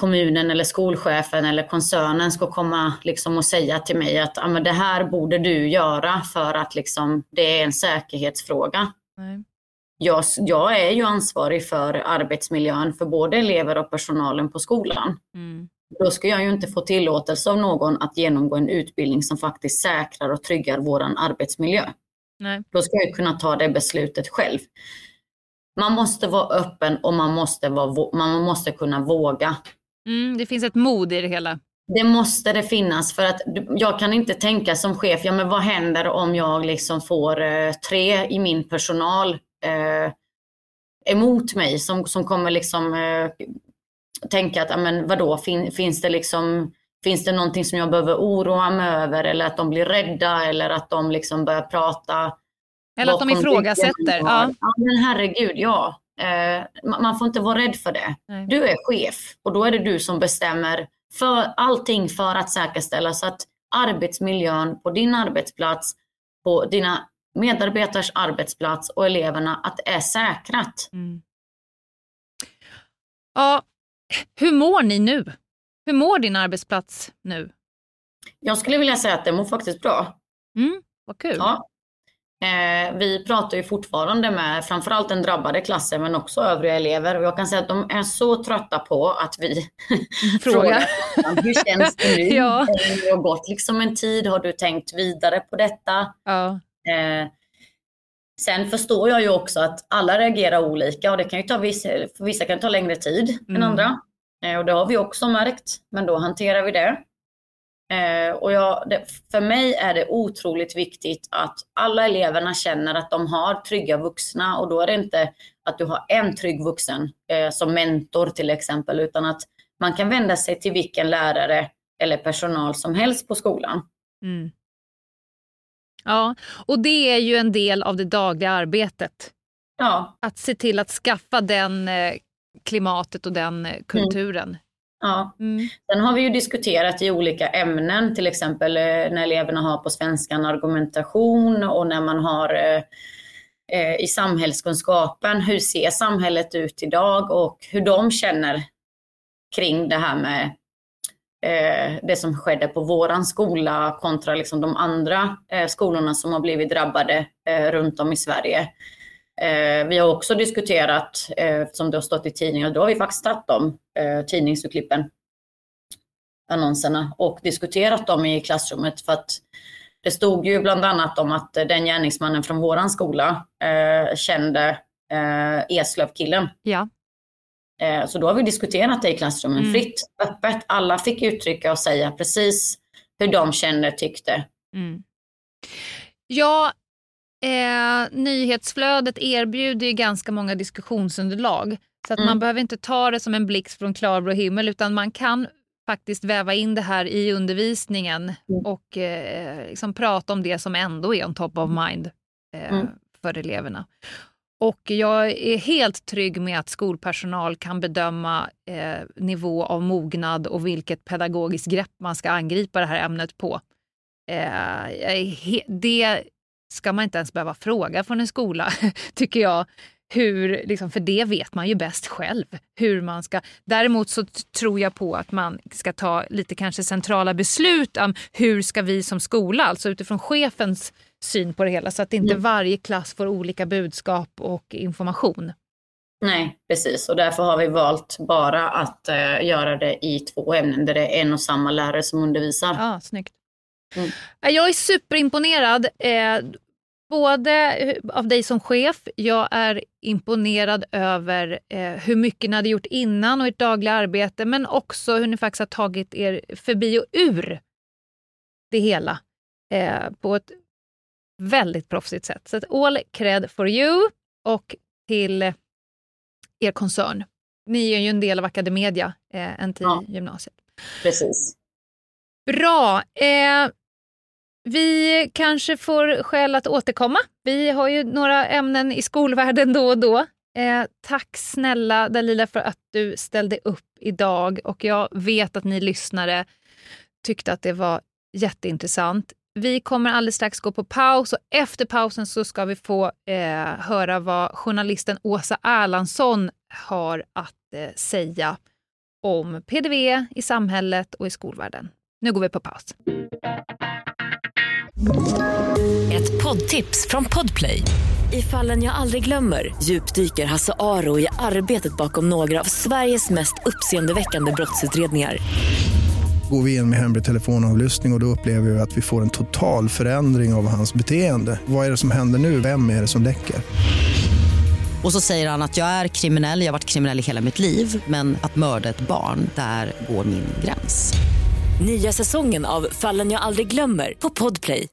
kommunen eller skolchefen eller koncernen ska komma liksom och säga till mig att amen, det här borde du göra för att liksom, det är en säkerhetsfråga. Nej. Jag, jag är ju ansvarig för arbetsmiljön för både elever och personalen på skolan. Mm. Då ska jag ju inte få tillåtelse av någon att genomgå en utbildning som faktiskt säkrar och tryggar våran arbetsmiljö. Nej. Då ska jag kunna ta det beslutet själv. Man måste vara öppen och man måste, vara, man måste kunna våga. Mm, det finns ett mod i det hela. Det måste det finnas för att jag kan inte tänka som chef, ja men vad händer om jag liksom får eh, tre i min personal eh, emot mig som, som kommer liksom eh, tänka att, men vadå, fin, finns det liksom Finns det någonting som jag behöver oroa mig över eller att de blir rädda eller att de liksom börjar prata Eller att de ifrågasätter. Ja. ja men herregud, ja. Eh, ma- man får inte vara rädd för det. Nej. Du är chef och då är det du som bestämmer för allting för att säkerställa så att arbetsmiljön på din arbetsplats, på dina medarbetares arbetsplats och eleverna, att det är säkrat. Mm. ja. Hur mår ni nu? Hur mår din arbetsplats nu? Jag skulle vilja säga att det mår faktiskt bra. Mm, vad kul. Ja. Eh, vi pratar ju fortfarande med framförallt den drabbade klassen men också övriga elever och jag kan säga att de är så trötta på att vi Fråga. frågar hur känns det nu? Ja. Det har gått liksom en tid, har du tänkt vidare på detta? Ja. Eh, sen förstår jag ju också att alla reagerar olika och det kan ju ta vissa, för vissa kan ta längre tid än Mm. andra. Eh, och det har vi också märkt, men då hanterar vi det. Eh, och jag, det, för mig är det otroligt viktigt att alla eleverna känner att de har trygga vuxna och då är det inte att du har en trygg vuxen eh, som mentor till exempel, utan att man kan vända sig till vilken lärare eller personal som helst på skolan. Mm. Ja, och det är ju en del av det dagliga arbetet. Ja, Att se till att skaffa den eh, klimatet och den eh, kulturen. ja. Mm. Sen har vi ju diskuterat i olika ämnen, till exempel eh, när eleverna har på svenskan argumentation och när man har eh, i samhällskunskapen, hur ser samhället ut idag och hur de känner kring det här med Eh, det som skedde på våran skola kontra liksom de andra eh, skolorna som har blivit drabbade eh, runt om i Sverige. Eh, vi har också diskuterat, eh, som det har stått i tidningar, då har vi faktiskt tagit de eh, tidningsurklippen, annonserna och diskuterat dem i klassrummet för att det stod ju bland annat om att den gärningsmannen från våran skola eh, kände eh, Eslövkillen. Ja. Eh, så då har vi diskuterat det i klassrummen Mm. fritt, öppet. Alla fick uttrycka och säga precis hur de kände, tyckte. Mm. Ja, eh, nyhetsflödet erbjuder ju ganska många diskussionsunderlag. Så att man Mm. behöver inte ta det som en blixt från klarblå himmel utan man kan faktiskt väva in det här i undervisningen Mm. och eh, liksom prata om det som ändå är on top of mind eh, Mm. för eleverna. Och jag är helt trygg med att skolpersonal kan bedöma eh, nivå av mognad och vilket pedagogiskt grepp man ska angripa det här ämnet på. Eh, det ska man inte ens behöva fråga från en skola, tycker jag. Hur, liksom, för det vet man ju bäst själv. hur man ska. Däremot så tror jag på att man ska ta lite kanske centrala beslut om hur ska vi som skola, alltså utifrån chefens syn på det hela, så att inte Mm. varje klass får olika budskap och information. Nej, precis. Och därför har vi valt bara att eh, göra det i två ämnen där det är en och samma lärare som undervisar. Ja, snyggt. Mm. Eh, Jag är superimponerad. Eh, både av dig som chef, jag är imponerad över eh, hur mycket ni hade gjort innan och ert dagliga arbete, men också hur ni faktiskt har tagit er förbi och ur det hela eh, på ett väldigt proffsigt sätt. Så all cred for you och till er koncern. Ni är ju en del av Academedia, eh, en till Ja. gymnasiet. Precis. Bra. Eh, vi kanske får skäl att återkomma. Vi har ju några ämnen i skolvärlden då och då. Eh, tack snälla Dalila för att du ställde upp idag och jag vet att ni lyssnare tyckte att det var jätteintressant. Vi kommer alldeles strax gå på paus och efter pausen så ska vi få eh, höra vad journalisten Åsa Erlandsson har att eh, säga om PDV i samhället och i skolvärlden. Nu går vi på paus. Ett poddtips från Podplay. I fallen jag aldrig glömmer djupdyker Hasse Aro i arbetet bakom några av Sveriges mest uppseendeväckande brottsutredningar. Går vi in med hemlig telefonavlyssning och, och då upplever vi att vi får en total förändring av hans beteende. Vad är det som händer nu? Vem är det som läcker? Och så säger han att jag är kriminell, jag har varit kriminell i hela mitt liv men att mörda ett barn, där går min gräns. Nya säsongen av Fallen jag aldrig glömmer på Podplay.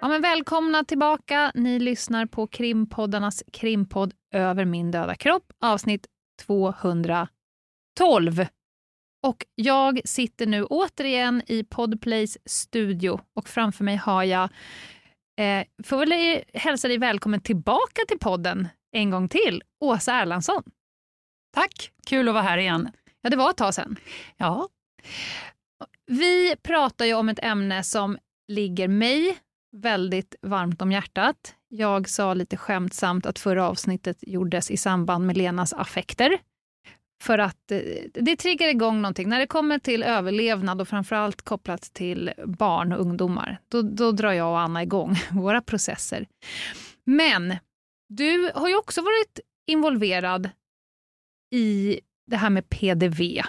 Ja, men välkomna tillbaka. Ni lyssnar på krimpoddarnas krimpodd Över min döda kropp, avsnitt 212. Och jag sitter nu återigen i Podplays studio och framför mig har jag, eh, får väl hälsa dig välkommen tillbaka till podden en gång till, Åsa Erlandsson. Tack, kul att vara här igen. Ja, det var ett tag sedan. Ja, Vi pratar ju om ett ämne som ligger mig väldigt varmt om hjärtat. Jag sa lite skämtsamt att förra avsnittet gjordes i samband med Lenas affekter. För att eh, det triggar igång någonting. När det kommer till överlevnad och framförallt kopplat till barn och ungdomar, då, då drar jag och Anna igång våra processer. Men du har ju också varit involverad i det här med PDV.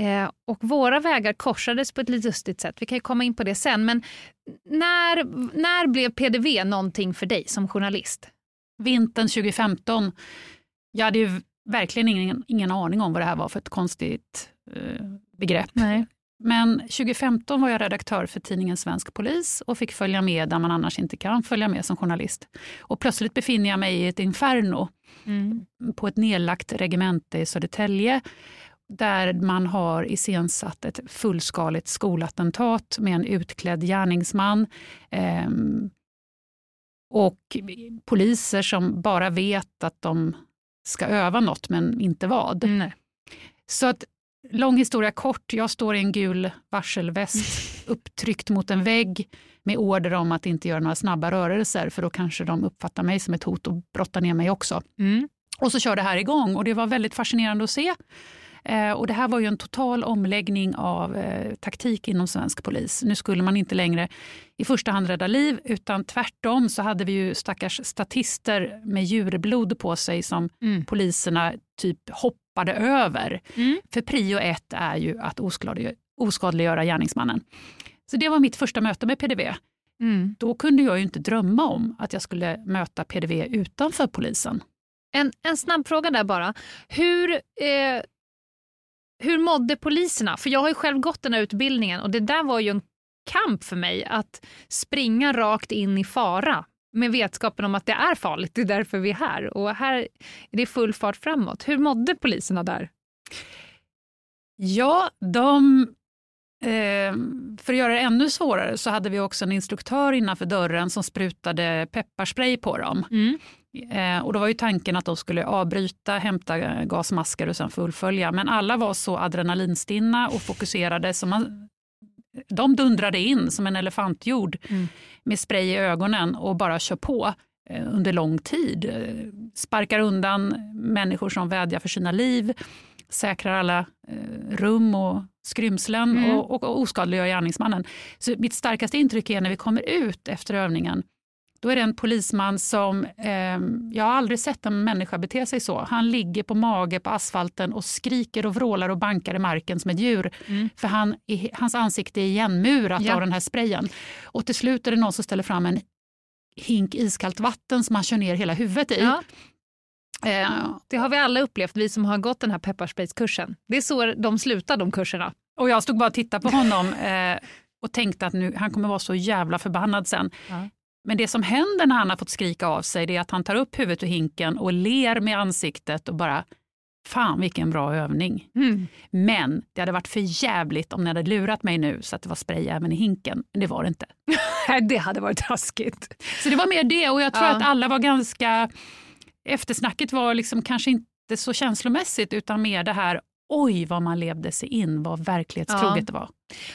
Eh, och våra vägar korsades på ett lite lustigt sätt. Vi kan ju komma in på det sen. Men när, när blev PDV någonting för dig som journalist? vintern 2015. Jag hade ju verkligen ingen, ingen aning om vad det här var för ett konstigt eh, begrepp. Nej. Men 2015 var jag redaktör för tidningen Svensk Polis och fick följa med där man annars inte kan följa med som journalist. Och plötsligt befinner jag mig i ett inferno Mm. på ett nedlagt regemente i Södertälje där man har iscensatt ett fullskaligt skolattentat med en utklädd gärningsman. ehm, och poliser som bara vet att de ska öva något men inte vad. Nej. Så att, lång historia kort, jag står i en gul varselväst upptryckt mot en vägg med order om att inte göra några snabba rörelser för då kanske de uppfattar mig som ett hot och brottar ner mig också. Mm. Och så kör det här igång och det var väldigt fascinerande att se. Eh, och det här var ju en total omläggning av eh, taktik inom svensk polis. Nu skulle man inte längre i första hand rädda liv utan tvärtom så hade vi ju stackars statister med djurblod på sig som Mm. poliserna typ hoppade över. För prio ett är ju att oskadliggöra, oskadliggöra gärningsmannen. Så det var mitt första möte med PDV. Mm. Då kunde jag ju inte drömma om att jag skulle möta PDV utanför polisen. En, en snabb fråga där bara. Hur, eh, hur mådde poliserna? För jag har ju själv gått den här utbildningen och det där var ju en kamp för mig att springa rakt in i fara med vetskapen om att det är farligt, det är därför vi är här. Och här är det full fart framåt. Hur mådde poliserna där? Ja, de... Eh, för att göra det ännu svårare så hade vi också en instruktör innanför dörren som sprutade pepparspray på dem. Eh, och då var ju tanken att de skulle avbryta, hämta gasmasker och sen fullfölja. Men alla var så adrenalinstinna och fokuserade så man, de dundrade in som en elefantjord med spray i ögonen och bara kör på eh, under lång tid. Eh, Sparkar undan människor som vädjar för sina liv, säkrar alla eh, rum och skrymslen Mm. och, och, och oskadliggör gärningsmannen. Så mitt starkaste intryck är när vi kommer ut efter övningen då är det en polisman som, eh, jag har aldrig sett en människa bete sig så. Han ligger på mage på asfalten och skriker och vrålar och bankar i marken som ett djur. För han, i- hans ansikte är igenmurat Ja. av den här sprayen. Och till slut är det någon som ställer fram en hink iskallt vatten som han kör ner hela huvudet i. Ja. Eh, Det har vi alla upplevt, vi som har gått den här pepparsprayskursen. Det är så de slutar de kurserna. och jag stod bara och tittade på honom eh, och tänkte att nu, han kommer vara så jävla förbannad sen. Ja. Men det som händer när han har fått skrika av sig det är att han tar upp huvudet ur hinken och ler med ansiktet och bara Fan vilken bra övning. Mm. Men det hade varit för jävligt om ni hade lurat mig nu så att det var spray även i hinken. Men det var det inte. det hade varit taskigt. Så det var mer det och jag tror Ja. att alla var ganska... Eftersnacket var liksom kanske inte så känslomässigt utan mer det här oj vad man levde sig in, vad verklighetstroget Ja. det var.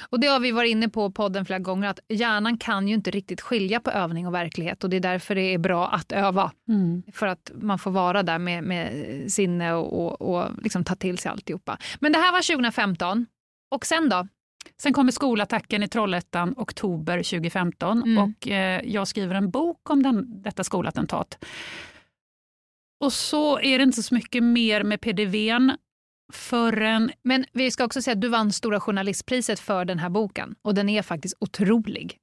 Och det har vi varit inne på podden flera gånger, att hjärnan kan ju inte riktigt skilja på övning och verklighet och det är därför det är bra att öva. Mm. För att man får vara där med, med sinne och, och, och liksom ta till sig alltihopa. Men det här var 2015. Och sen då? Sen kommer skolattacken i Trollhättan oktober 2015 Mm. och eh, jag skriver en bok om den, detta skolattentat. Och så är det inte så mycket mer med PDVn förrän... Men vi ska också säga att du vann Stora journalistpriset för den här boken och den är faktiskt otrolig.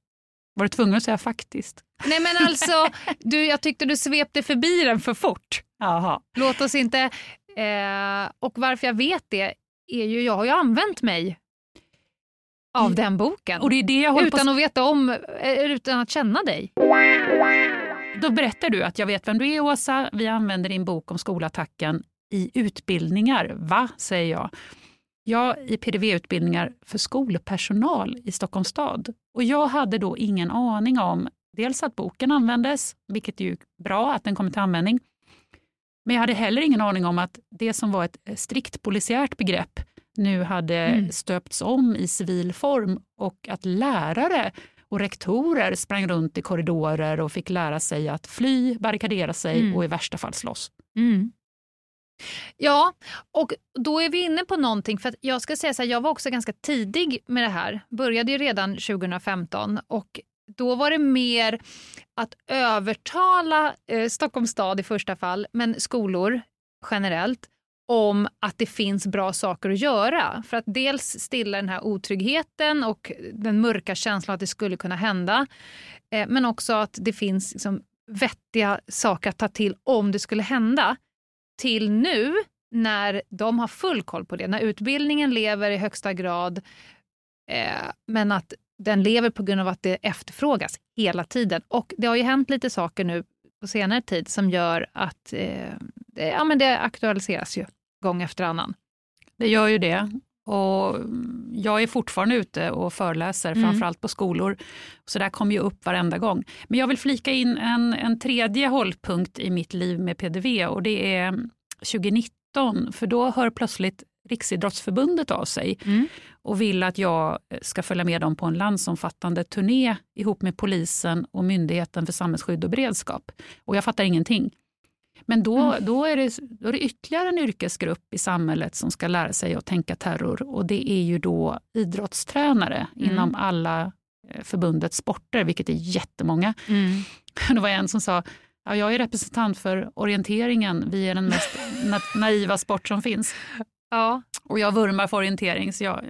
Var du tvungen att säga faktiskt? Nej men alltså, du, jag tyckte du svepte förbi den för fort. Jaha. Låt oss inte... Eh, och varför jag vet det är ju, jag har ju använt mig av den boken. Och det är det jag håller på utan att veta om, eh, utan att känna dig. Då berättar du att jag vet vem du är Åsa, vi använder din bok om skolattacken i utbildningar. Va, säger jag. Ja, i PDV-utbildningar för skolpersonal i Stockholms stad. Och jag hade då ingen aning om dels att boken användes, vilket är ju bra att den kommer till användning. Men jag hade heller ingen aning om att det som var ett strikt polisiärt begrepp nu hade Mm. stöpts om i civil form och att lärare och rektorer sprang runt i korridorer och fick lära sig att fly, barrikadera sig Mm. och i värsta fall slåss. Ja, och då är vi inne på någonting. För att jag ska säga så här, jag var också ganska tidig med det här. Började ju redan 2015 och då var det mer att övertala eh, Stockholms stad i första fall, men skolor generellt, om att det finns bra saker att göra. För att dels stilla den här otryggheten och den mörka känslan att det skulle kunna hända. Eh, men också att det finns liksom vettiga saker att ta till om det skulle hända. Till nu när de har full koll på det, när utbildningen lever i högsta grad eh, men att den lever på grund av att det efterfrågas hela tiden. Och det har ju hänt lite saker nu på senare tid som gör att eh, det, ja, men det aktualiseras ju gång efter annan. Det gör ju det. Och jag är fortfarande ute och föreläser, Mm. framförallt på skolor. Så det här kommer ju upp varenda gång. Men jag vill flika in en, en tredje hållpunkt i mitt liv med PDV och det är 2019. För då hör plötsligt Riksidrottsförbundet av sig och vill att jag ska följa med dem på en landsomfattande turné ihop med polisen och Myndigheten för samhällsskydd och beredskap. Och jag fattar ingenting. Men då, då, är det, då är det ytterligare en yrkesgrupp i samhället som ska lära sig att tänka terror och det är ju då idrottstränare Mm. inom alla eh, förbundets sporter, vilket är jättemånga. Det var en som sa Ja, jag är representant för orienteringen. Vi är den mest na- naiva sport som finns. Ja. Och jag vurmar för orientering, så jag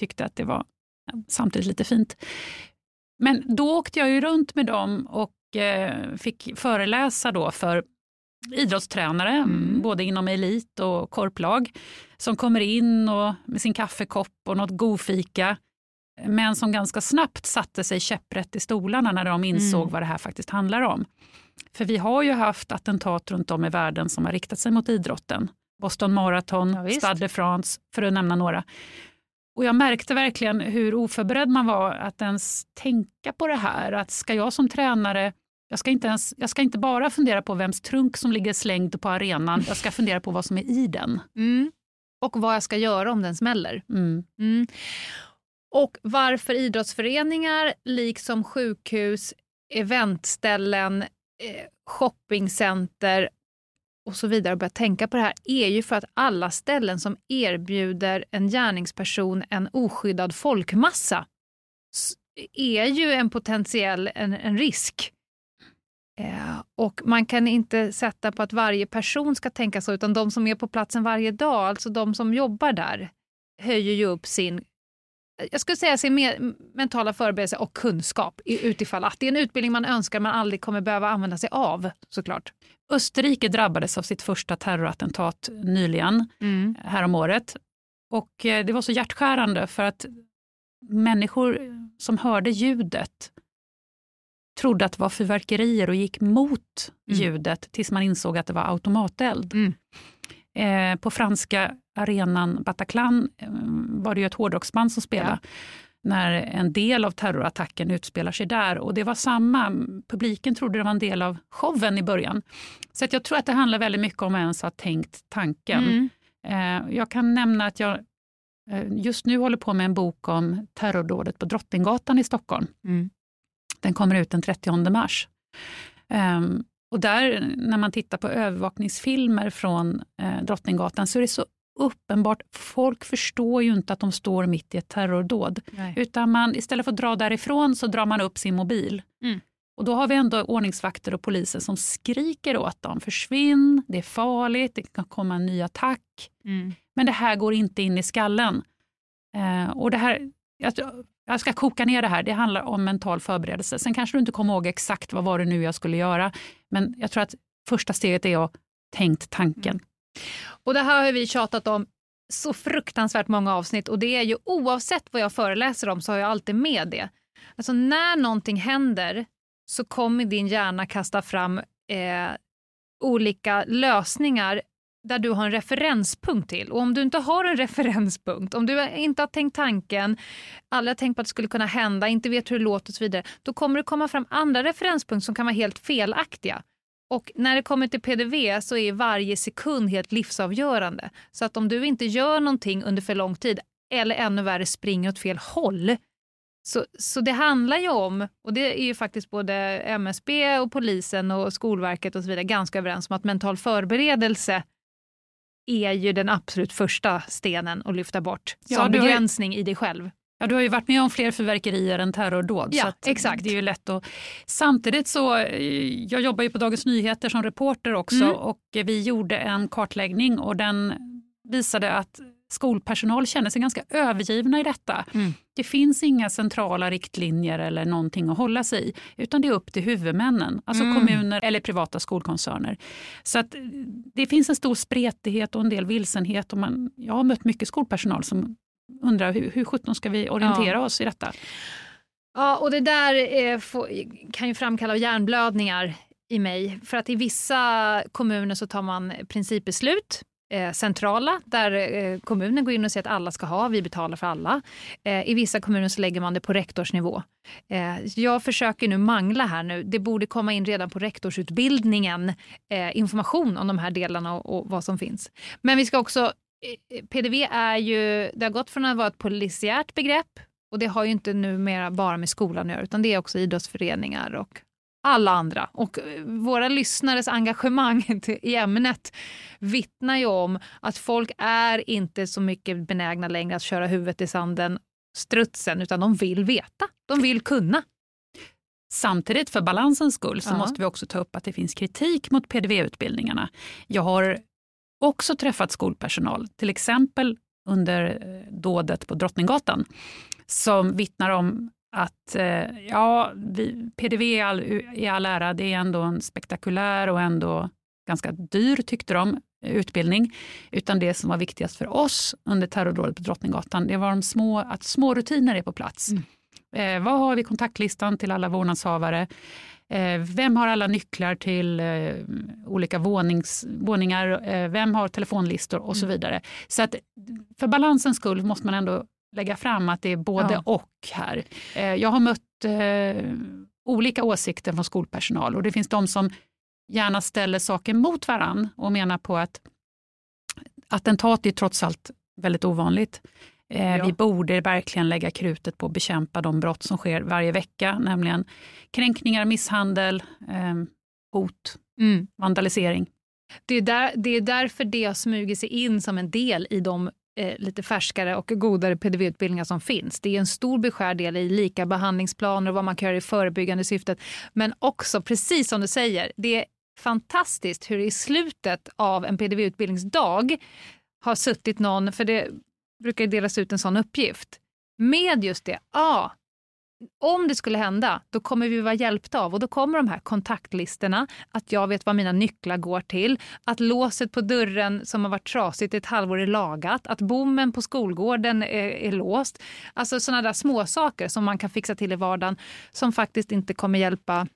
tyckte att det var samtidigt lite fint. Men då åkte jag ju runt med dem och eh, fick föreläsa då för idrottstränare, både inom elit och korplag, som kommer in och, med sin kaffekopp och något godfika, men som ganska snabbt satte sig käpprätt i stolarna när de insåg Mm. vad det här faktiskt handlar om. För vi har ju haft attentat runt om i världen som har riktat sig mot idrotten. Boston Marathon, visst. Stade de France, för att nämna några. Och jag märkte verkligen hur oförberedd man var att ens tänka på det här. Att ska jag som tränare, jag ska inte, ens, jag ska inte bara fundera på vems trunk som ligger slängd på arenan, jag ska fundera på vad som är i den. Mm. Och vad jag ska göra om den smäller. Mm. Mm. Och varför idrottsföreningar, liksom sjukhus, eventställen, eh, shoppingcenter och så vidare börjar tänka på det här är ju för att alla ställen som erbjuder en gärningsperson en oskyddad folkmassa är ju en potentiell en, en risk. Eh, och man kan inte sätta på att varje person ska tänka så, utan de som är på platsen varje dag, alltså de som jobbar där, höjer ju upp sin jag skulle säga sin me- mentala förberedelse och kunskap utifall att det är en utbildning man önskar man aldrig kommer behöva använda sig av såklart. Österrike drabbades av sitt första terrorattentat nyligen, Mm. häromåret. Och eh, det var så hjärtskärande för att människor som hörde ljudet trodde att det var fyrverkerier och gick mot Mm. ljudet tills man insåg att det var automateld. Mm. Eh, på franska arenan Bataclan eh, var det ju ett hårdrocksband som spelade när en del av terrorattacken utspelar sig där. Och det var samma, publiken trodde det var en del av showen i början. Så att jag tror att det handlar väldigt mycket om att ens ha tänkt tanken. Mm. Eh, jag kan nämna att jag eh, just nu håller på med en bok om terrordådet på Drottninggatan i Stockholm. Mm. Den kommer ut den 30 mars. Ehm, och där, när man tittar på övervakningsfilmer från eh, Drottninggatan så är det så uppenbart, folk förstår ju inte att de står mitt i ett terrordåd. Nej. Utan man, istället för att dra därifrån så drar man upp sin mobil. Mm. Och då har vi ändå ordningsvakter och poliser som skriker åt dem. Försvinn, det är farligt, det kan komma en ny attack. Mm. Men det här går inte in i skallen. Eh, och det här, jag, jag ska koka ner det här, det handlar om mental förberedelse. Sen kanske du inte kommer ihåg exakt vad var det nu jag skulle göra. Men jag tror att första steget är att tänkt tanken. Och det här har vi tjatat om så fruktansvärt många avsnitt och det är ju oavsett vad jag föreläser om så har jag alltid med det. Alltså när någonting händer så kommer din hjärna kasta fram eh, olika lösningar där du har en referenspunkt till. Och om du inte har en referenspunkt, om du inte har tänkt tanken, aldrig har tänkt på att det skulle kunna hända, inte vet hur det låter och så vidare, då kommer det komma fram andra referenspunkter som kan vara helt felaktiga. Och när det kommer till PDV så är varje sekund helt livsavgörande. Så att om du inte gör någonting under för lång tid, eller ännu värre springer åt fel håll, så, så det handlar ju om, och det är ju faktiskt både MSB och polisen och Skolverket och så vidare ganska överens om att mental förberedelse är ju den absolut första stenen att lyfta bort Ja, som har ju- begränsning i dig själv. Ja, du har ju varit med om fler fyrverkerier än terrordåd. Ja, exakt. Det är ju lätt att... Samtidigt så, eh, jag jobbar ju på Dagens Nyheter som reporter också Mm. och vi gjorde en kartläggning och den visade att skolpersonal känner sig ganska övergivna i detta. Mm. Det finns inga centrala riktlinjer eller någonting att hålla sig i, utan det är upp till huvudmännen, alltså Mm. kommuner eller privata skolkoncerner. Så att eh, det finns en stor spretighet och en del vilsenhet. Och man, jag har mött mycket skolpersonal som undrar hur, hur sjutton ska vi orientera Ja. oss i detta? Ja, och det där eh, får, kan ju framkalla hjärnblödningar i mig. För att i vissa kommuner så tar man principbeslut eh, centrala där eh, kommunen går in och säger att alla ska ha, vi betalar för alla. Eh, I vissa kommuner så lägger man det på rektorsnivå. Eh, jag försöker nu mangla här nu. Det borde komma in redan på rektorsutbildningen eh, information om de här delarna och, och vad som finns. Men vi ska också eh, PDV är ju, det har gått från att vara ett polisiärt begrepp och det har ju inte numera bara med skolan att göra, utan det är också idrottsföreningar och alla andra. Och eh, våra lyssnares engagemang i ämnet vittnar ju om att folk är inte så mycket benägna längre att köra huvudet i sanden, strutsen, utan de vill veta. De vill kunna. Samtidigt, för balansens skull, så Ja. måste vi också ta upp att det finns kritik mot PDV-utbildningarna. Jag har också träffat skolpersonal, till exempel under eh, dådet på Drottninggatan, som vittnar om att eh, ja, vi, PDV i all, i all ära, det är ändå en spektakulär och ändå ganska dyr, tyckte de, utbildning. Utan det som var viktigast för oss under terrordådet på Drottninggatan, det var de små, att små rutiner är på plats. Eh, vad har vi kontaktlistan till alla vårdnadshavare? Eh, vem har alla nycklar till eh, olika vånings, våningar? Eh, vem har telefonlistor och så vidare. Så att för balansens skull måste man ändå lägga fram att det är både Ja. och här. Eh, jag har mött eh, olika åsikter från skolpersonal och det finns de som gärna ställer saker mot varann och menar på att attentat är trots allt väldigt ovanligt. Eh, Ja. Vi borde verkligen lägga krutet på att bekämpa de brott som sker varje vecka, nämligen kränkningar, misshandel, eh, hot, Mm. vandalisering. Det är, där, det är därför det har smugit sig in som en del i de eh, lite färskare och godare PDV-utbildningar som finns. Det är en stor beskärd del i lika behandlingsplaner och vad man kan göra i förebyggande syftet. Men också, precis som du säger, det är fantastiskt hur i slutet av en PDV-utbildningsdag har suttit någon, för det brukar delas ut en sån uppgift, med just det, ja, om det skulle hända, då kommer vi vara hjälpta av och då kommer de här kontaktlistorna, att jag vet vad mina nycklar går till, att låset på dörren som har varit trasigt i ett halvår är lagat, att bommen på skolgården är, är låst. Alltså sådana där små saker som man kan fixa till i vardagen som faktiskt inte kommer hjälpa,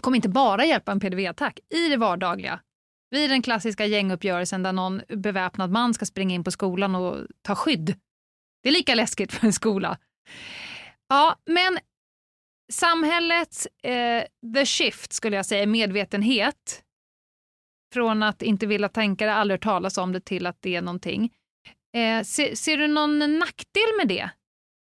kommer inte bara hjälpa en PDV-attack i det vardagliga. Vid den klassiska gänguppgörelsen där någon beväpnad man ska springa in på skolan och ta skydd. Det är lika läskigt för en skola. Ja, men samhällets eh, the shift, skulle jag säga, medvetenhet från att inte vilja tänka det, aldrig talas om det, till att det är någonting. Eh, ser, ser du någon nackdel med det?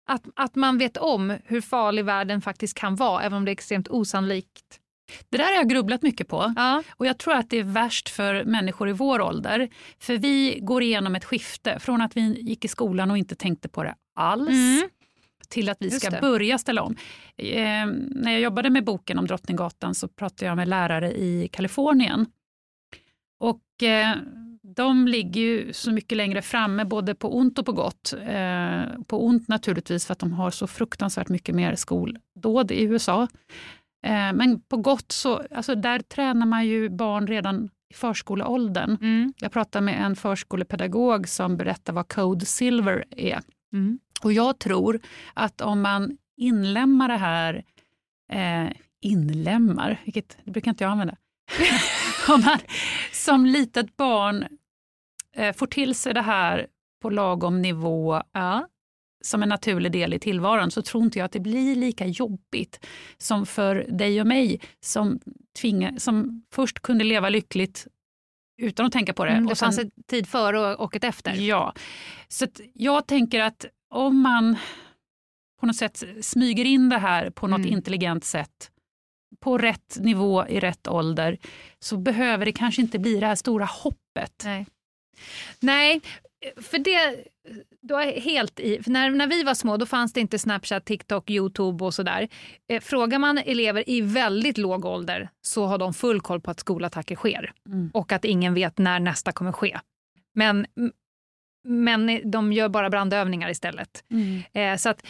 Att, att man vet om hur farlig världen faktiskt kan vara, även om det är extremt osannolikt. Det där har jag grubblat mycket på. Ja. Och jag tror att det är värst för människor i vår ålder. För vi går igenom ett skifte från att vi gick i skolan och inte tänkte på det alls. Mm. Till att vi ska börja ställa om. Eh, när jag jobbade med boken om Drottninggatan så pratade jag med lärare i Kalifornien. Och eh, de ligger ju så mycket längre framme både på ont och på gott. Eh, på ont naturligtvis för att de har så fruktansvärt mycket mer skoldåd i USA. Eh, men på gott så, alltså där tränar man ju barn redan i förskoleåldern. Mm. Jag pratade med en förskolepedagog som berättar vad Code Silver är. Mm. Och jag tror att om man inlämnar det här, eh, inlämnar, vilket det brukar inte jag använda, om man som litet barn eh, får till sig det här på lagom nivå Ja. som en naturlig del i tillvaron så tror inte jag att det blir lika jobbigt som för dig och mig som, tvinga, som först kunde leva lyckligt utan att tänka på det. Mm, det och sen- fanns en tid före och- ett efter. Ja, så jag tänker att om man på något sätt smyger in det här på något Mm. intelligent sätt på rätt nivå i rätt ålder så behöver det kanske inte bli det här stora hoppet. Nej. Nej, för det... Du är helt i, för när, när vi var små då fanns det inte Snapchat, TikTok, Youtube och sådär. Eh, frågar man elever i väldigt låg ålder så har de full koll på att skolattacker sker Mm. och att ingen vet när nästa kommer ske. Men, men de gör bara brandövningar istället. Eh, så att,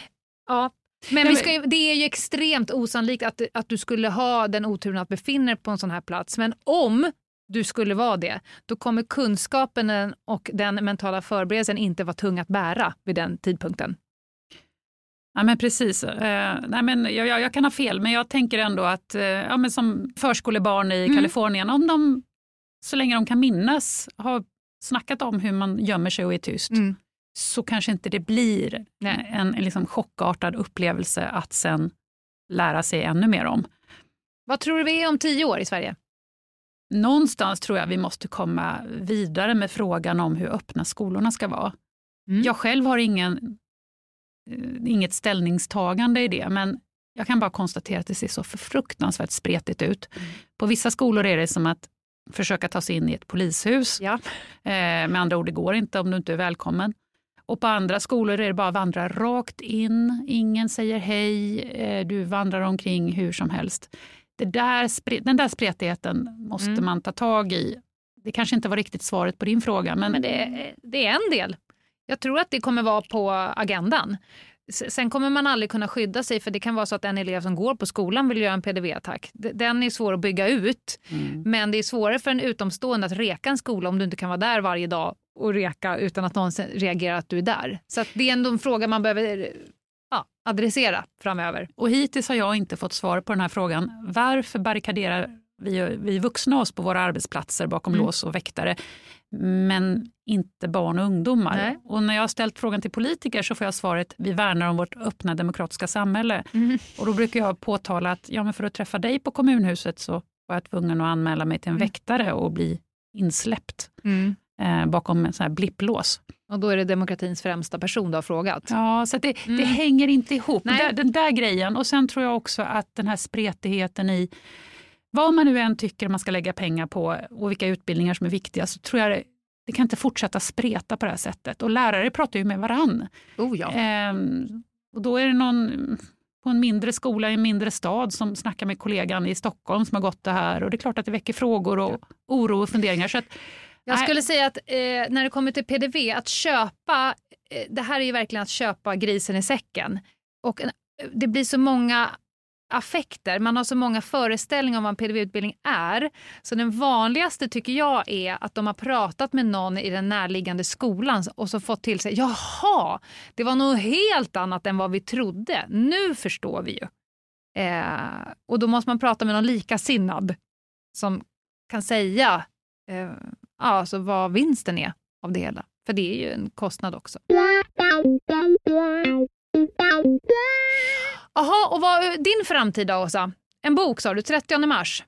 ja. Men vi ska, ju- det är ju extremt osannolikt att, att du skulle ha den oturen att befinna dig på en sån här plats. Men om du skulle vara det, då kommer kunskapen och den mentala förberedelsen inte vara tung att bära vid den tidpunkten. Ja, men precis. Eh, nej, men jag, jag, jag kan ha fel, men jag tänker ändå att eh, ja, men som förskolebarn i Mm. Kalifornien, om de så länge de kan minnas har snackat om hur man gömmer sig och är tyst, Mm. så kanske inte det blir Nej. en, en liksom chockartad upplevelse att sen lära sig ännu mer om. Vad tror du vi är om tio år i Sverige? Någonstans tror jag vi måste komma vidare med frågan om hur öppna skolorna ska vara. Mm. Jag själv har ingen, eh, inget ställningstagande i det, men jag kan bara konstatera att det ser så fruktansvärt spretigt ut. På vissa skolor är det som att försöka ta sig in i ett polishus. Ja. Eh, med andra ord, det går inte om du inte är välkommen. Och på andra skolor är det bara att vandra rakt in. Ingen säger hej. Eh, du vandrar omkring hur som helst. Det där, den där spretigheten måste Mm. man ta tag i. Det kanske inte var riktigt svaret på din fråga. Men, Men det, det är en del. Jag tror att det kommer vara på agendan. Sen kommer man aldrig kunna skydda sig för det kan vara så att en elev som går på skolan vill göra en PDV-attack. Den är svår att bygga ut. Mm. Men det är svårare för en utomstående att reka en skola om du inte kan vara där varje dag och reka utan att någon reagerar att du är där. Så det är ändå en fråga man behöver ja, adressera framöver. Och hittills har jag inte fått svar på den här frågan. Varför barrikaderar vi, vi vuxna oss på våra arbetsplatser bakom Mm. lås och väktare, men inte barn och ungdomar? Nej. Och när jag har ställt frågan till politiker så får jag svaret vi värnar om vårt öppna demokratiska samhälle. Mm. Och då brukar jag påtala att ja, men för att träffa dig på kommunhuset så var jag tvungen att anmäla mig till en Mm. väktare och bli insläppt eh, bakom en sån här blipplås. Och då är det demokratins främsta person du har frågat. Ja, så det, det Mm. hänger inte ihop. Den, där, den där grejen. Och sen tror jag också att den här spretigheten i vad man nu än tycker man ska lägga pengar på och vilka utbildningar som är viktiga så tror jag det, det kan inte fortsätta spreta på det här sättet. Och lärare pratar ju med varann. Oh ja. Ehm, och då är det någon på en mindre skola i en mindre stad som snackar med kollegan i Stockholm som har gått det här. Och det är klart att det väcker frågor och oro och funderingar. Så att, Jag skulle säga att eh, när det kommer till PDV, att köpa, eh, det här är ju verkligen att köpa grisen i säcken. Och en, det blir så många affekter, man har så många föreställningar om vad en PDV-utbildning är. Så den vanligaste tycker jag är att de har pratat med någon i den närliggande skolan och så fått till sig, jaha, det var något helt annat än vad vi trodde. Nu förstår vi ju. Eh, och då måste man prata med någon likasinnad som kan säga eh, alltså vad vinsten är av det hela. För det är ju en kostnad också. Jaha, och vad din framtid då, Åsa? En bok sa du, 30 mars.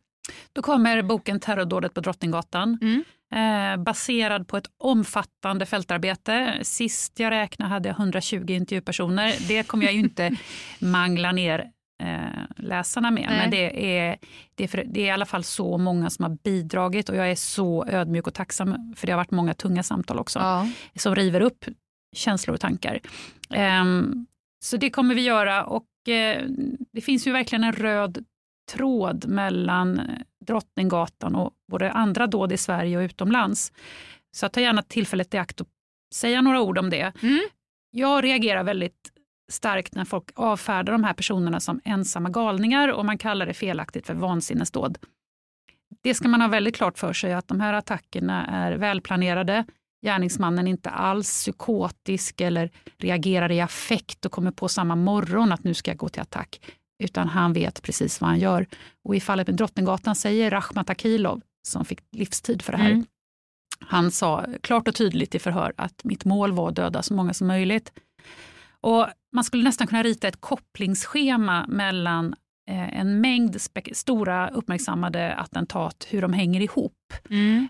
Då kommer boken Terrordådet på Drottninggatan. Mm. Eh, baserad på ett omfattande fältarbete. Sist jag räknade hade jag 120 intervjupersoner. Det kommer jag ju inte mangla ner eh, läsarna med. Nej. Men det är, det, är för, det är i alla fall så många som har bidragit och jag är så ödmjuk och tacksam för det har varit många tunga samtal också Ja. som river upp känslor och tankar. Ehm, så det kommer vi göra och eh, det finns ju verkligen en röd tråd mellan Drottninggatan och både andra dåd i Sverige och utomlands. Så jag tar gärna tillfället i akt att säga några ord om det. Mm. Jag reagerar väldigt starkt när folk avfärdar de här personerna som ensamma galningar och man kallar det felaktigt för vansinnesdåd. Det ska man ha väldigt klart för sig att de här attackerna är välplanerade. Gärningsmannen är inte alls psykotisk eller reagerar i affekt och kommer på samma morgon att nu ska jag gå till attack. Utan han vet precis vad han gör. Och i fallet med Drottninggatan säger Rakhmat Akilov, som fick livstid för det här, Mm. han sa klart och tydligt i förhör att mitt mål var att döda så många som möjligt. Och man skulle nästan kunna rita ett kopplingsschema mellan eh, en mängd stora uppmärksammade attentat, hur de hänger ihop. Mm.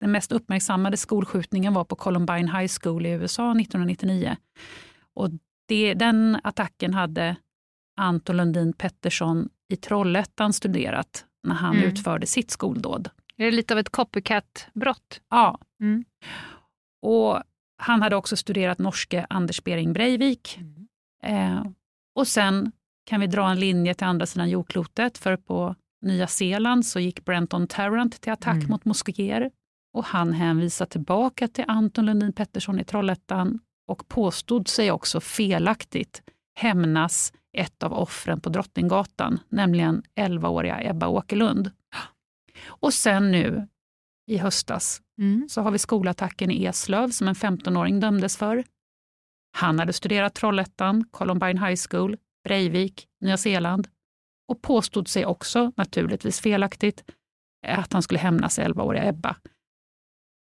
Den mest uppmärksammade skolskjutningen var på Columbine High School i USA 1999. Och det, den attacken hade Anton Lundin Pettersson i Trollhättan studerat när han Mm. utförde sitt skoldåd. Är det lite av ett copycat-brott? Ja. Mm. Och han hade också studerat norske Anders Behring Breivik. Eh, och sen kan vi dra en linje till andra sidan jordklotet, för på Nya Zeeland så gick Brenton Tarrant till attack Mm. mot moskéer. Och han hänvisar tillbaka till Anton Lundin Pettersson i Trollhättan och påstod sig också felaktigt hämnas ett av offren på Drottninggatan, nämligen 11-åriga Ebba Åkerlund. Och sen nu i höstas Mm. så har vi skolattacken i Eslöv som en 15-åring dömdes för. Han hade studerat Trollhättan, Columbine High School, Breivik, Nya Zeeland och påstod sig också, naturligtvis felaktigt, att han skulle hämnas 11-åriga Ebba.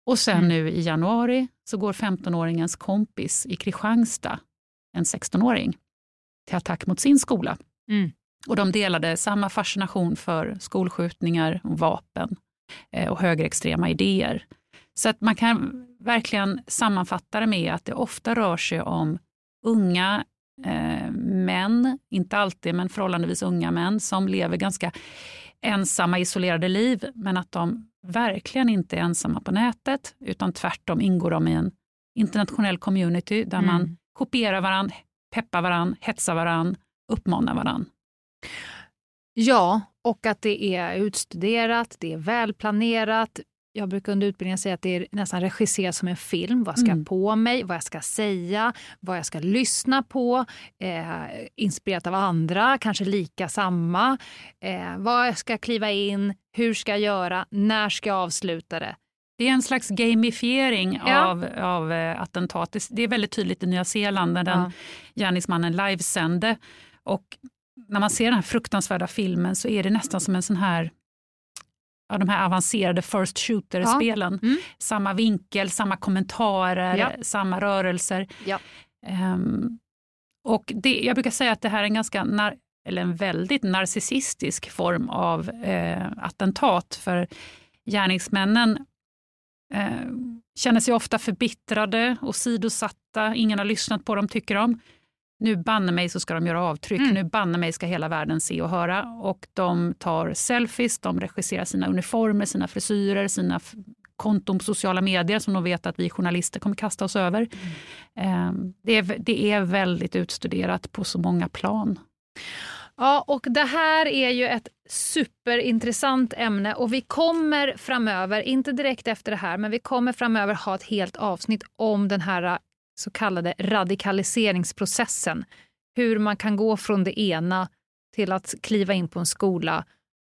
Och sen Mm. nu i januari så går 15-åringens kompis i Kristianstad, en 16-åring, till attack mot sin skola. Mm. Och de delade samma fascination för skolskjutningar, vapen eh, och högerextrema idéer. Så att man kan verkligen sammanfatta det med att det ofta rör sig om unga eh, män, inte alltid, men förhållandevis unga män som lever ganska ensamma, isolerade liv, men att de verkligen inte är ensamma på nätet, utan tvärtom ingår de i en internationell community där mm. man kopierar varann, peppar varann, hetsar varann, uppmanar varann. Ja, och att det är utstuderat, det är välplanerat. Jag brukar under utbildningen säga att det är nästan regisserat som en film. Vad ska mm. på mig? Vad jag ska säga? Vad jag ska lyssna på? Eh, inspirerat av andra, kanske lika samma. Eh, vad jag ska kliva in? Hur ska jag göra? När ska jag avsluta det? Det är en slags gamifiering ja. av, av eh, attentat. Det är väldigt tydligt i Nya Zeeland när den ja. gärningsmannen livesände. Och när man ser den här fruktansvärda filmen så är det nästan som en sån här ja, de här avancerade first shooter-spelen. Ja. Mm. Samma vinkel, samma kommentarer, ja. samma rörelser. Ja. Um, och det, jag brukar säga att det här är en ganska nar eller en väldigt narcissistisk form av eh, attentat. För gärningsmännen eh, känner sig ofta förbittrade och sidosatta. Ingen har lyssnat på dem, tycker de nu banne mig så ska de göra avtryck, mm. nu banne mig ska hela världen se och höra. Och de tar selfies, de regisserar sina uniformer, sina frisyrer, sina konton på sociala medier som de vet att vi journalister kommer kasta oss över. Mm. Det, är, det är väldigt utstuderat på så många plan. Ja, och det här är ju ett superintressant ämne och vi kommer framöver, inte direkt efter det här, men vi kommer framöver ha ett helt avsnitt om den här så kallade radikaliseringsprocessen. Hur man kan gå från det ena till att kliva in på en skola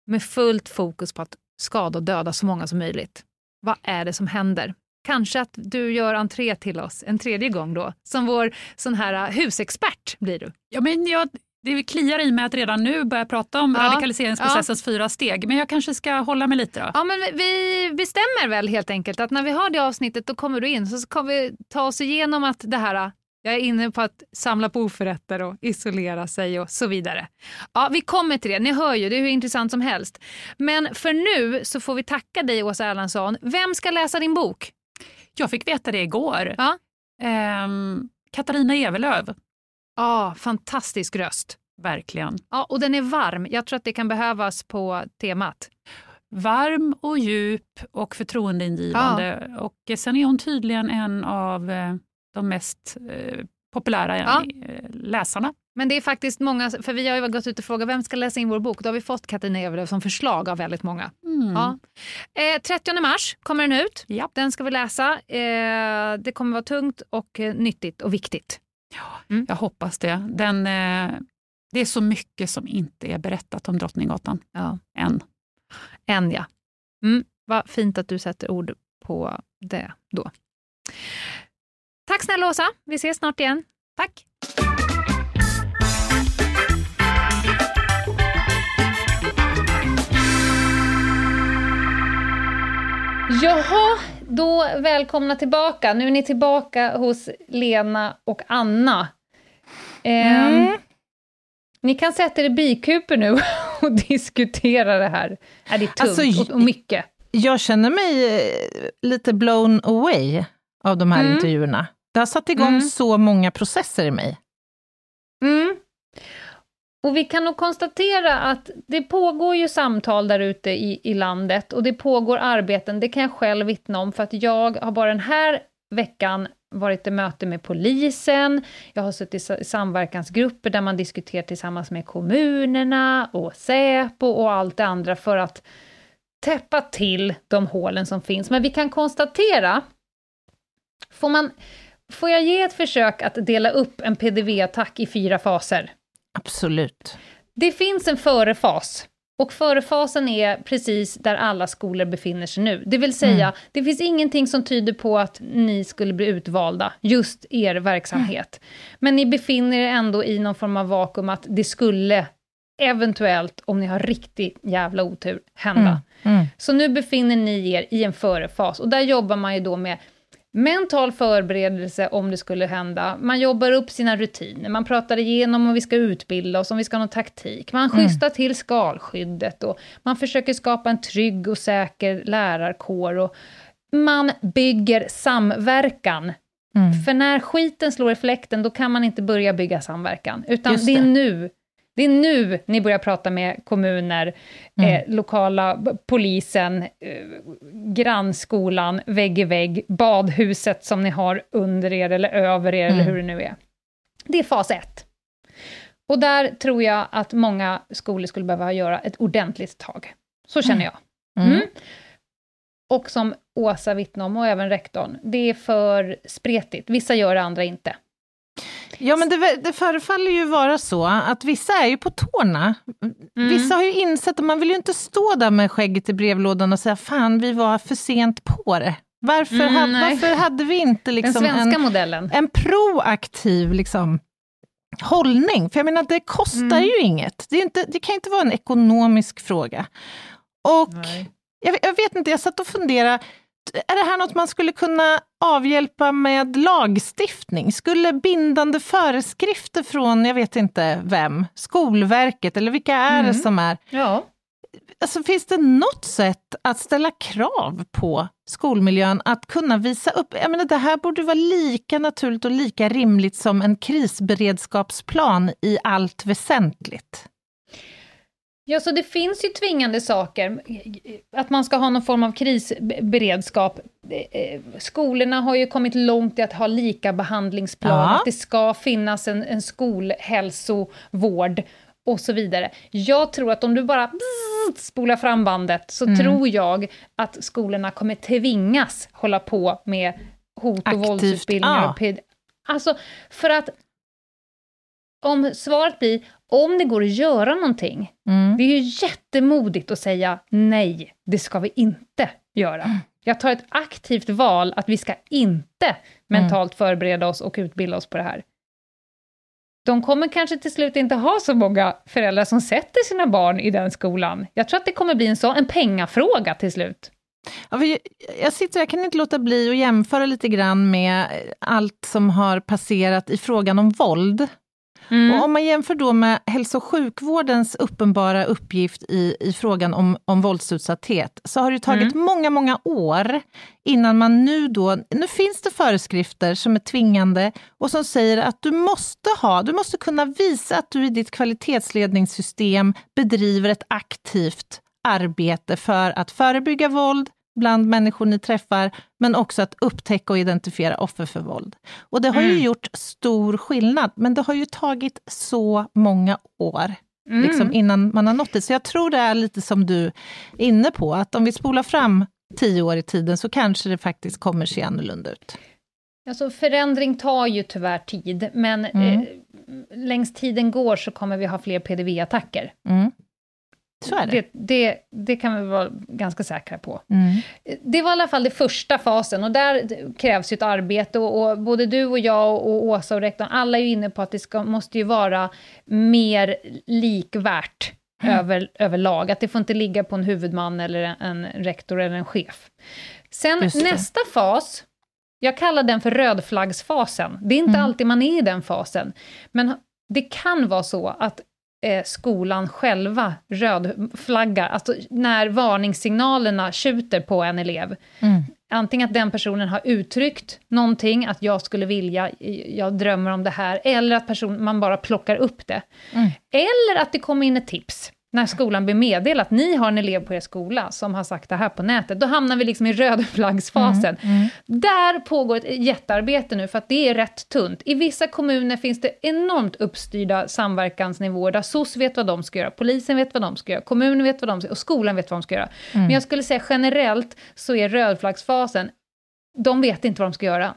med fullt fokus på att skada och döda så många som möjligt. Vad är det som händer? Kanske att du gör entré till oss en tredje gång då, som vår sån här husexpert blir du. Ja, men jag det kliar i mig att redan nu börja prata om ja, radikaliseringsprocessens ja. fyra steg. Men jag kanske ska hålla mig lite då. Ja, men vi bestämmer väl helt enkelt att när vi har det avsnittet då kommer du in så kommer vi ta oss igenom att det här jag är inne på att samla på oförrätter och isolera sig och så vidare. Ja, vi kommer till det. Ni hör ju, det är hur intressant som helst. Men för nu så får vi tacka dig Åsa Erlandsson. Vem ska läsa din bok? Jag fick veta det igår. Ja? Ehm, Katarina Evelöv. Ja, fantastisk röst. Verkligen. Ja, och den är varm. Jag tror att det kan behövas på temat. Varm och djup och förtroendeingivande. Ja. Och sen är hon tydligen en av eh, de mest eh, populära ja. Eh, läsarna. Men det är faktiskt många, för vi har ju gått ut och frågat vem ska läsa in vår bok. Då har vi fått Katarina Ewerlöf som förslag av väldigt många. Mm. Ja. Eh, 30 mars kommer den ut. Ja. Den ska vi läsa. Eh, det kommer vara tungt och eh, nyttigt och viktigt. Ja, mm. Jag hoppas det. Den, eh, det är så mycket som inte är berättat om Drottninggatan. Ja. Än. Än ja. Mm. Vad fint att du sätter ord på det då. Tack snälla Åsa, vi ses snart igen. Tack. Jaha, då välkomna tillbaka. Nu är ni tillbaka hos Lena och Anna. Mm. Eh, ni kan sätta er i bikuper nu och diskutera det här. det är tungt alltså, och mycket. Jag känner mig eh, lite blown away av de här mm. intervjuerna. Det har satt igång mm. så många processer i mig. Mm. Och vi kan nog konstatera att det pågår ju samtal där ute i, i landet och det pågår arbeten, det kan jag själv vittna om, för att jag har bara den här veckan varit i möte med polisen, jag har suttit i samverkansgrupper där man diskuterar tillsammans med kommunerna och Säpo och allt det andra för att täppa till de hålen som finns. Men vi kan konstatera, får, man, får jag ge ett försök att dela upp en PDV-attack i fyra faser? Absolut. Det finns en förefas. Och förefasen är precis där alla skolor befinner sig nu. Det vill säga, mm. det finns ingenting som tyder på att ni skulle bli utvalda, just er verksamhet. Mm. Men ni befinner er ändå i någon form av vakuum att det skulle eventuellt, om ni har riktigt jävla otur, hända. Mm. mm. Så nu befinner ni er i en förefas, och där jobbar man ju då med mental förberedelse om det skulle hända. Man jobbar upp sina rutiner, man pratar igenom om vi ska utbilda oss, om vi ska ha någon taktik. Man mm. till skalskyddet och man försöker skapa en trygg och säker lärarkår. Och man bygger samverkan Mm. För när skiten slår i fläkten, då kan man inte börja bygga samverkan, utan Just det är det. nu. Det är nu ni börjar prata med kommuner, Mm. eh, lokala polisen, eh, grannskolan, vägg i vägg, badhuset som ni har under er eller över er, eller Mm. hur det nu är. Det är fas ett. Och där tror jag att många skolor skulle behöva göra ett ordentligt tag. Så känner jag. Mm. Mm. Och som Åsa vittnade om, och även rektorn, det är för spretigt. Vissa gör det, andra inte. Ja, men det, det förefaller ju vara så att vissa är ju på tårna. Mm. Vissa har ju insett att man vill ju inte stå där med skägget i brevlådan och säga fan, vi var för sent på det. Varför, Mm, ha, nej. varför hade vi inte Den liksom svenska en, modellen. en proaktiv liksom, hållning? För jag menar, det kostar Mm. ju inget. Det, inte, det kan inte vara en ekonomisk fråga. Och jag, jag vet inte, jag satt och funderade, är det här något man skulle kunna avhjälpa med lagstiftning? Skulle bindande föreskrifter från, jag vet inte vem, Skolverket, eller vilka är det Mm. som är... Ja. Alltså, finns det något sätt att ställa krav på skolmiljön att kunna visa upp? Jag menar, det här borde vara lika naturligt och lika rimligt som en krisberedskapsplan i allt väsentligt. Ja, så det finns ju tvingande saker. Att man ska ha någon form av krisberedskap. Eh, Skolorna har ju kommit långt i att ha lika behandlingsplan, Ja. att det ska finnas en, en skolhälsovård och så vidare. Jag tror att om du bara spolar fram bandet så Mm. tror jag att skolorna kommer tvingas hålla på med hot och Aktivt, våldsutbildningar. ja. Och alltså, för att om svaret blir om det går att göra någonting, Mm. det är ju jättemodigt att säga nej, det ska vi inte göra. Jag tar ett aktivt val att vi ska inte mentalt förbereda oss och utbilda oss på det här. De kommer kanske till slut inte ha så många föräldrar som sätter sina barn i den skolan. Jag tror att det kommer bli en, så, en pengafråga till slut. Ja, för jag- jag, sitter, jag kan inte låta bli att jämföra lite grann med allt som har passerat i frågan om våld. Och om man jämför då med hälso och sjukvårdens uppenbara uppgift i, i frågan om, om våldsutsatthet, så har det tagit många, många år innan man nu då, nu finns det föreskrifter som är tvingande och som säger att du måste ha, du måste kunna visa att du i ditt kvalitetsledningssystem bedriver ett aktivt arbete för att förebygga våld bland människor ni träffar, men också att upptäcka och identifiera offer för våld. Och det har ju Mm. gjort stor skillnad, men det har ju tagit så många år Mm. liksom, innan man har nått det. Så jag tror det är lite som du är inne på, att om vi spolar fram tio år i tiden så kanske det faktiskt kommer se annorlunda ut. Alltså förändring tar ju tyvärr tid, men Mm. eh, längs tiden går så kommer vi ha fler PDV-attacker. Mm. Så är det. Det, det, det kan vi vara ganska säkra på. Mm. Det var i alla fall det första fasen och där krävs ju ett arbete och, och både du och jag och Åsa och rektorn, alla är ju inne på att det ska, måste ju vara mer likvärt över, överlag. Att det får inte ligga på en huvudman eller en, en rektor eller en chef. Sen nästa fas, jag kallar den för rödflaggsfasen. Det är inte Mm. alltid man är i den fasen. Men det kan vara så att eh, skolan själva rödflaggar, alltså när varningssignalerna tjuter på en elev. Mm. Antingen att den personen har uttryckt någonting, att jag skulle vilja, jag drömmer om det här, eller att person, man bara plockar upp det. Mm. Eller att det kommer in ett tips, när skolan blir meddelad att ni har en elev på er skola som har sagt det här på nätet, då hamnar vi liksom i rödflaggsfasen. Mm. Där pågår ett jättearbete nu, för att det är rätt tunt. I vissa kommuner finns det enormt uppstyrda samverkansnivåer, där SOS vet vad de ska göra, polisen vet vad de ska göra, kommunen vet vad de ska göra, och skolan vet vad de ska göra. Mm. Men jag skulle säga generellt så är rödflaggsfasen, de vet inte vad de ska göra.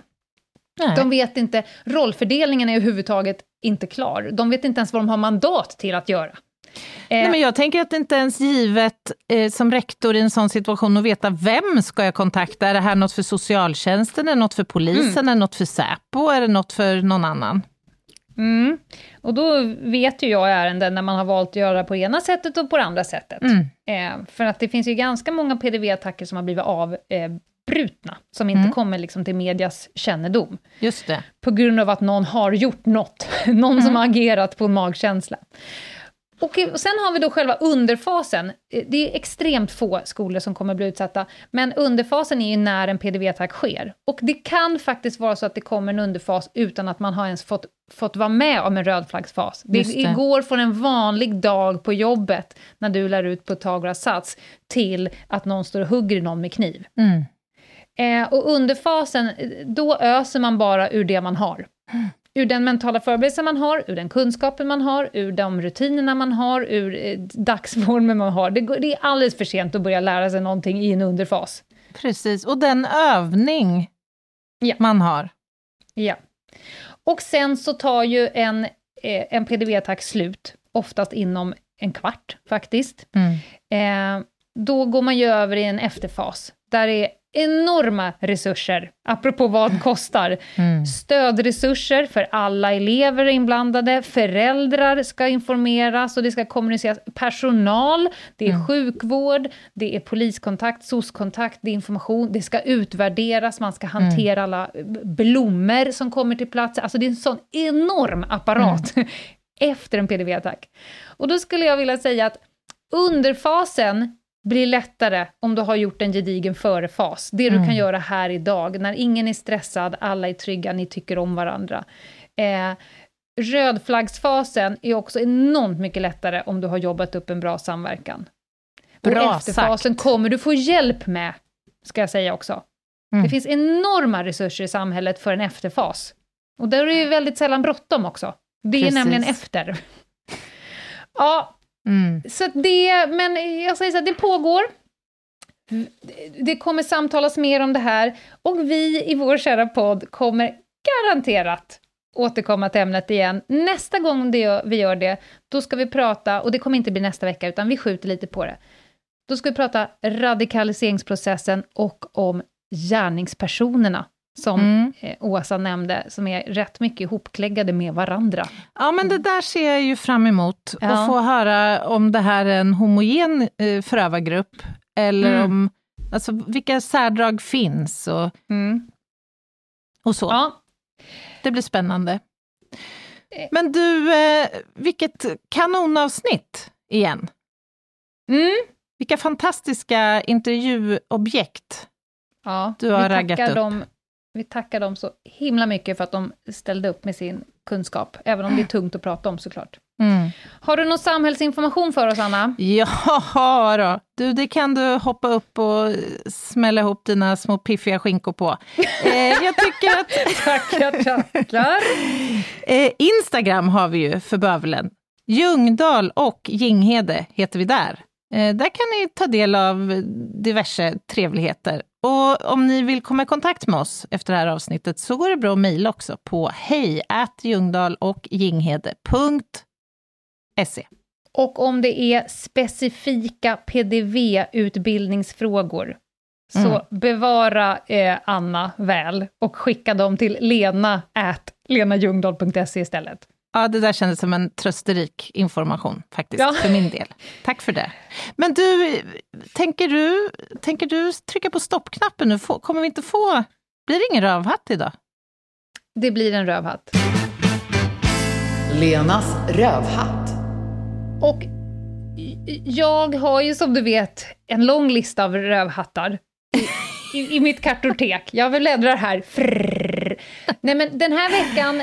Nej. De vet inte, rollfördelningen är överhuvudtaget inte klar. De vet inte ens vad de har mandat till att göra. Eh, Nej, men jag tänker att det inte ens givet eh, som rektor i en sån situation att veta vem ska jag kontakta? Är det här något för socialtjänsten, är det något för polisen, Mm. är det något för Säpo, är det något för någon annan? Mm. Och då vet ju jag ärenden när man har valt att göra på det ena sättet och på det andra sättet. Mm. Eh, för att det finns ju ganska många PDV-attacker som har blivit avbrutna, som inte Mm. kommer liksom till medias kännedom. Just det. På grund av att någon har gjort något, någon som har agerat på en magkänsla. Och sen har vi då själva underfasen. Det är extremt få skolor som kommer bli utsatta, men underfasen är ju när en PDV-attack sker. Och det kan faktiskt vara så att det kommer en underfas utan att man har ens fått, fått vara med om en rödflaggsfas. Det, det. det går från en vanlig dag på jobbet, när du lär ut Pythagoras sats, till att någon står och hugger någon med kniv. Mm. Eh, och underfasen, eh, då öser man bara ur det man har. Ur den mentala förberedelsen man har, ur den kunskapen man har, ur de rutinerna man har, ur eh, dagsformen man har. Det, det är alldeles för sent att börja lära sig någonting i en underfas. Precis, och den övning Ja. man har. Ja. Och sen så tar ju en, eh, en PDV-attack slut, oftast inom en kvart faktiskt. Mm. Eh, då går man ju över i en efterfas, där det är enorma resurser, apropå vad kostar. Mm. Stödresurser för alla elever inblandade, föräldrar ska informeras och det ska kommuniceras, personal, det är sjukvård, det är poliskontakt, SOS-kontakt, det är information, det ska utvärderas, man ska hantera alla blommor som kommer till plats. Alltså det är en sån enorm apparat efter en PDV-attack. Och då skulle jag vilja säga att underfasen blir lättare om du har gjort en gedigen förefas. Det du kan göra här idag, när ingen är stressad, alla är trygga, ni tycker om varandra. Eh, rödflaggsfasen är också enormt mycket lättare om du har jobbat upp en bra samverkan. Bra och efterfasen kommer du få hjälp med, ska jag säga också. Mm. Det finns enorma resurser i samhället för en efterfas. Och där är det väldigt sällan bråttom också. Det är Precis. nämligen efter. Ja, Mm. så att det, men jag säger så här, det pågår. Det kommer samtalas mer om det här och vi i vår kära podd kommer garanterat återkomma till ämnet igen. Nästa gång det gör, vi gör det, då ska vi prata, och det kommer inte bli nästa vecka, utan vi skjuter lite på det. Då ska vi prata radikaliseringsprocessen och om gärningspersonerna, som Mm. eh, Åsa nämnde, som är rätt mycket ihopkläggade med varandra. Ja, men det där ser jag ju fram emot. Ja. Att få höra om det här är en homogen eh, förövargrupp, eller Mm. om alltså, vilka särdrag finns och, och så. Ja. Det blir spännande. Eh. Men du, vilket kanonavsnitt igen. Mm. Vilka fantastiska intervjuobjekt Ja, du har raggat upp. Dem, vi tackar dem så himla mycket för att de ställde upp med sin kunskap, även om det är tungt att prata om såklart. Mm. Har du någon samhällsinformation för oss, Anna? Ja då. Du, det kan du hoppa upp och smälla ihop dina små piffiga skinkor på. Eh, jag tycker att... tackar, tackar. Eh, Instagram har vi ju för bövelen. Ljungdal och Ginghede heter vi där. Eh, där kan ni ta del av diverse trevligheter. Och om ni vill komma i kontakt med oss efter det här avsnittet så går det bra att mejla också på hej och. Och om det är specifika PDV-utbildningsfrågor, så Mm. bevara eh, Anna väl och skicka dem till lena at lenajungdahl.se istället. Ja, det där kändes som en trösterik information faktiskt, Ja. för min del. Tack för det. Men du, tänker du, tänker du trycka på stoppknappen nu? Kommer vi inte få... Blir det ingen rövhatt idag? Det blir en rövhatt. Lenas rövhatt. Och jag har ju som du vet en lång lista av rövhattar i, i, i mitt kartotek. Jag bläddrar här. Frrrr. Nej men den här veckan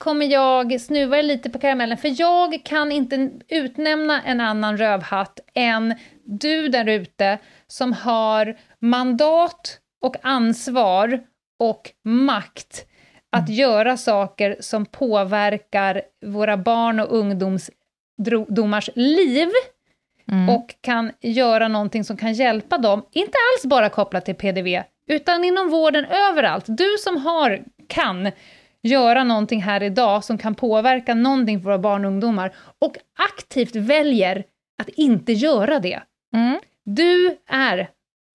kommer jag snuva lite på karamellen, för jag kan inte utnämna en annan rövhatt än du där ute som har mandat och ansvar och makt att göra saker som påverkar våra barn och ungdomars liv och kan göra någonting som kan hjälpa dem, inte alls bara kopplat till PDV, utan inom vården överallt. Du som har, kan göra någonting här idag som kan påverka någonting för våra barn och ungdomar och aktivt väljer att inte göra det. Du är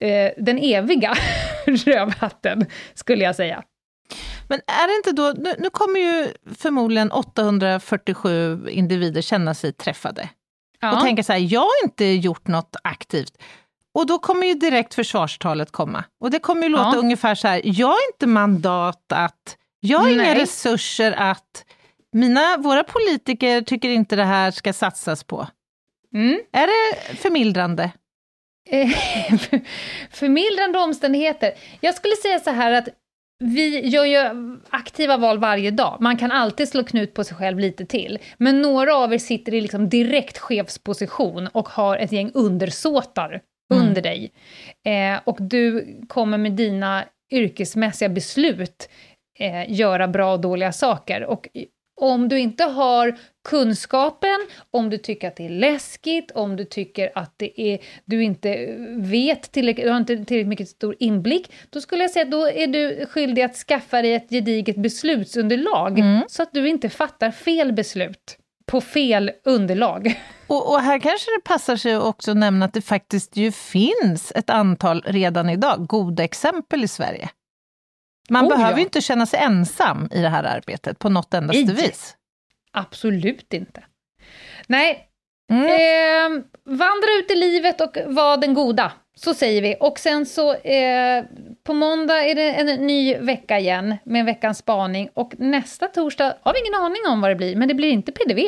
eh, den eviga rövhatten, skulle jag säga. Men är det inte då, nu, nu kommer ju förmodligen 847 individer känna sig träffade. Ja. Och tänka så här, jag har inte gjort något aktivt. Och då kommer ju direkt försvarstalet komma. Och det kommer ju låta Ja. ungefär så här, jag har inte mandat att, jag har inga Nej. resurser att, mina, våra politiker tycker inte det här ska satsas på. Mm. Är det förmildrande? Eh, Förmildrande omständigheter. Jag skulle säga så här att vi gör ju aktiva val varje dag. Man kan alltid slå knut på sig själv lite till. Men några av er sitter i liksom direkt chefsposition och har ett gäng undersåtar Mm. under dig. Eh, och du kommer med dina yrkesmässiga beslut eh, göra bra och dåliga saker. Och om du inte har kunskapen, om du tycker att det är läskigt, om du tycker att det är, du inte vet tillräckligt, du har inte tillräckligt mycket stor inblick, då skulle jag säga att då är du skyldig att skaffa dig ett gediget beslutsunderlag, så att du inte fattar fel beslut på fel underlag. Och, och här kanske det passar sig också att nämna att det faktiskt ju finns ett antal redan idag goda exempel i Sverige. Man Oh, behöver ja. inte känna sig ensam i det här arbetet på något endaste Nej. vis. Absolut inte. Nej, Mm. eh, vandra ut i livet och var den goda. Så säger vi. Och sen så eh, på måndag är det en ny vecka igen med veckans spaning. Och nästa torsdag har vi ingen aning om vad det blir, men det blir inte PDV.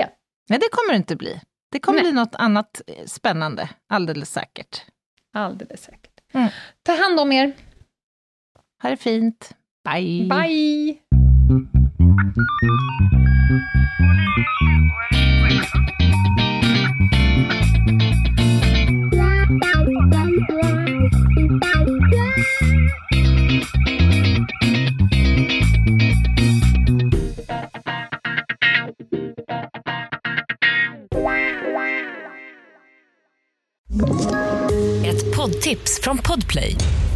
Nej, det kommer det inte bli. Det kommer Nej. bli något annat eh, spännande, alldeles säkert. Alldeles säkert. Mm. Ta hand om er. Ha det fint. Bye! Bye! Ett poddtips från Podplay.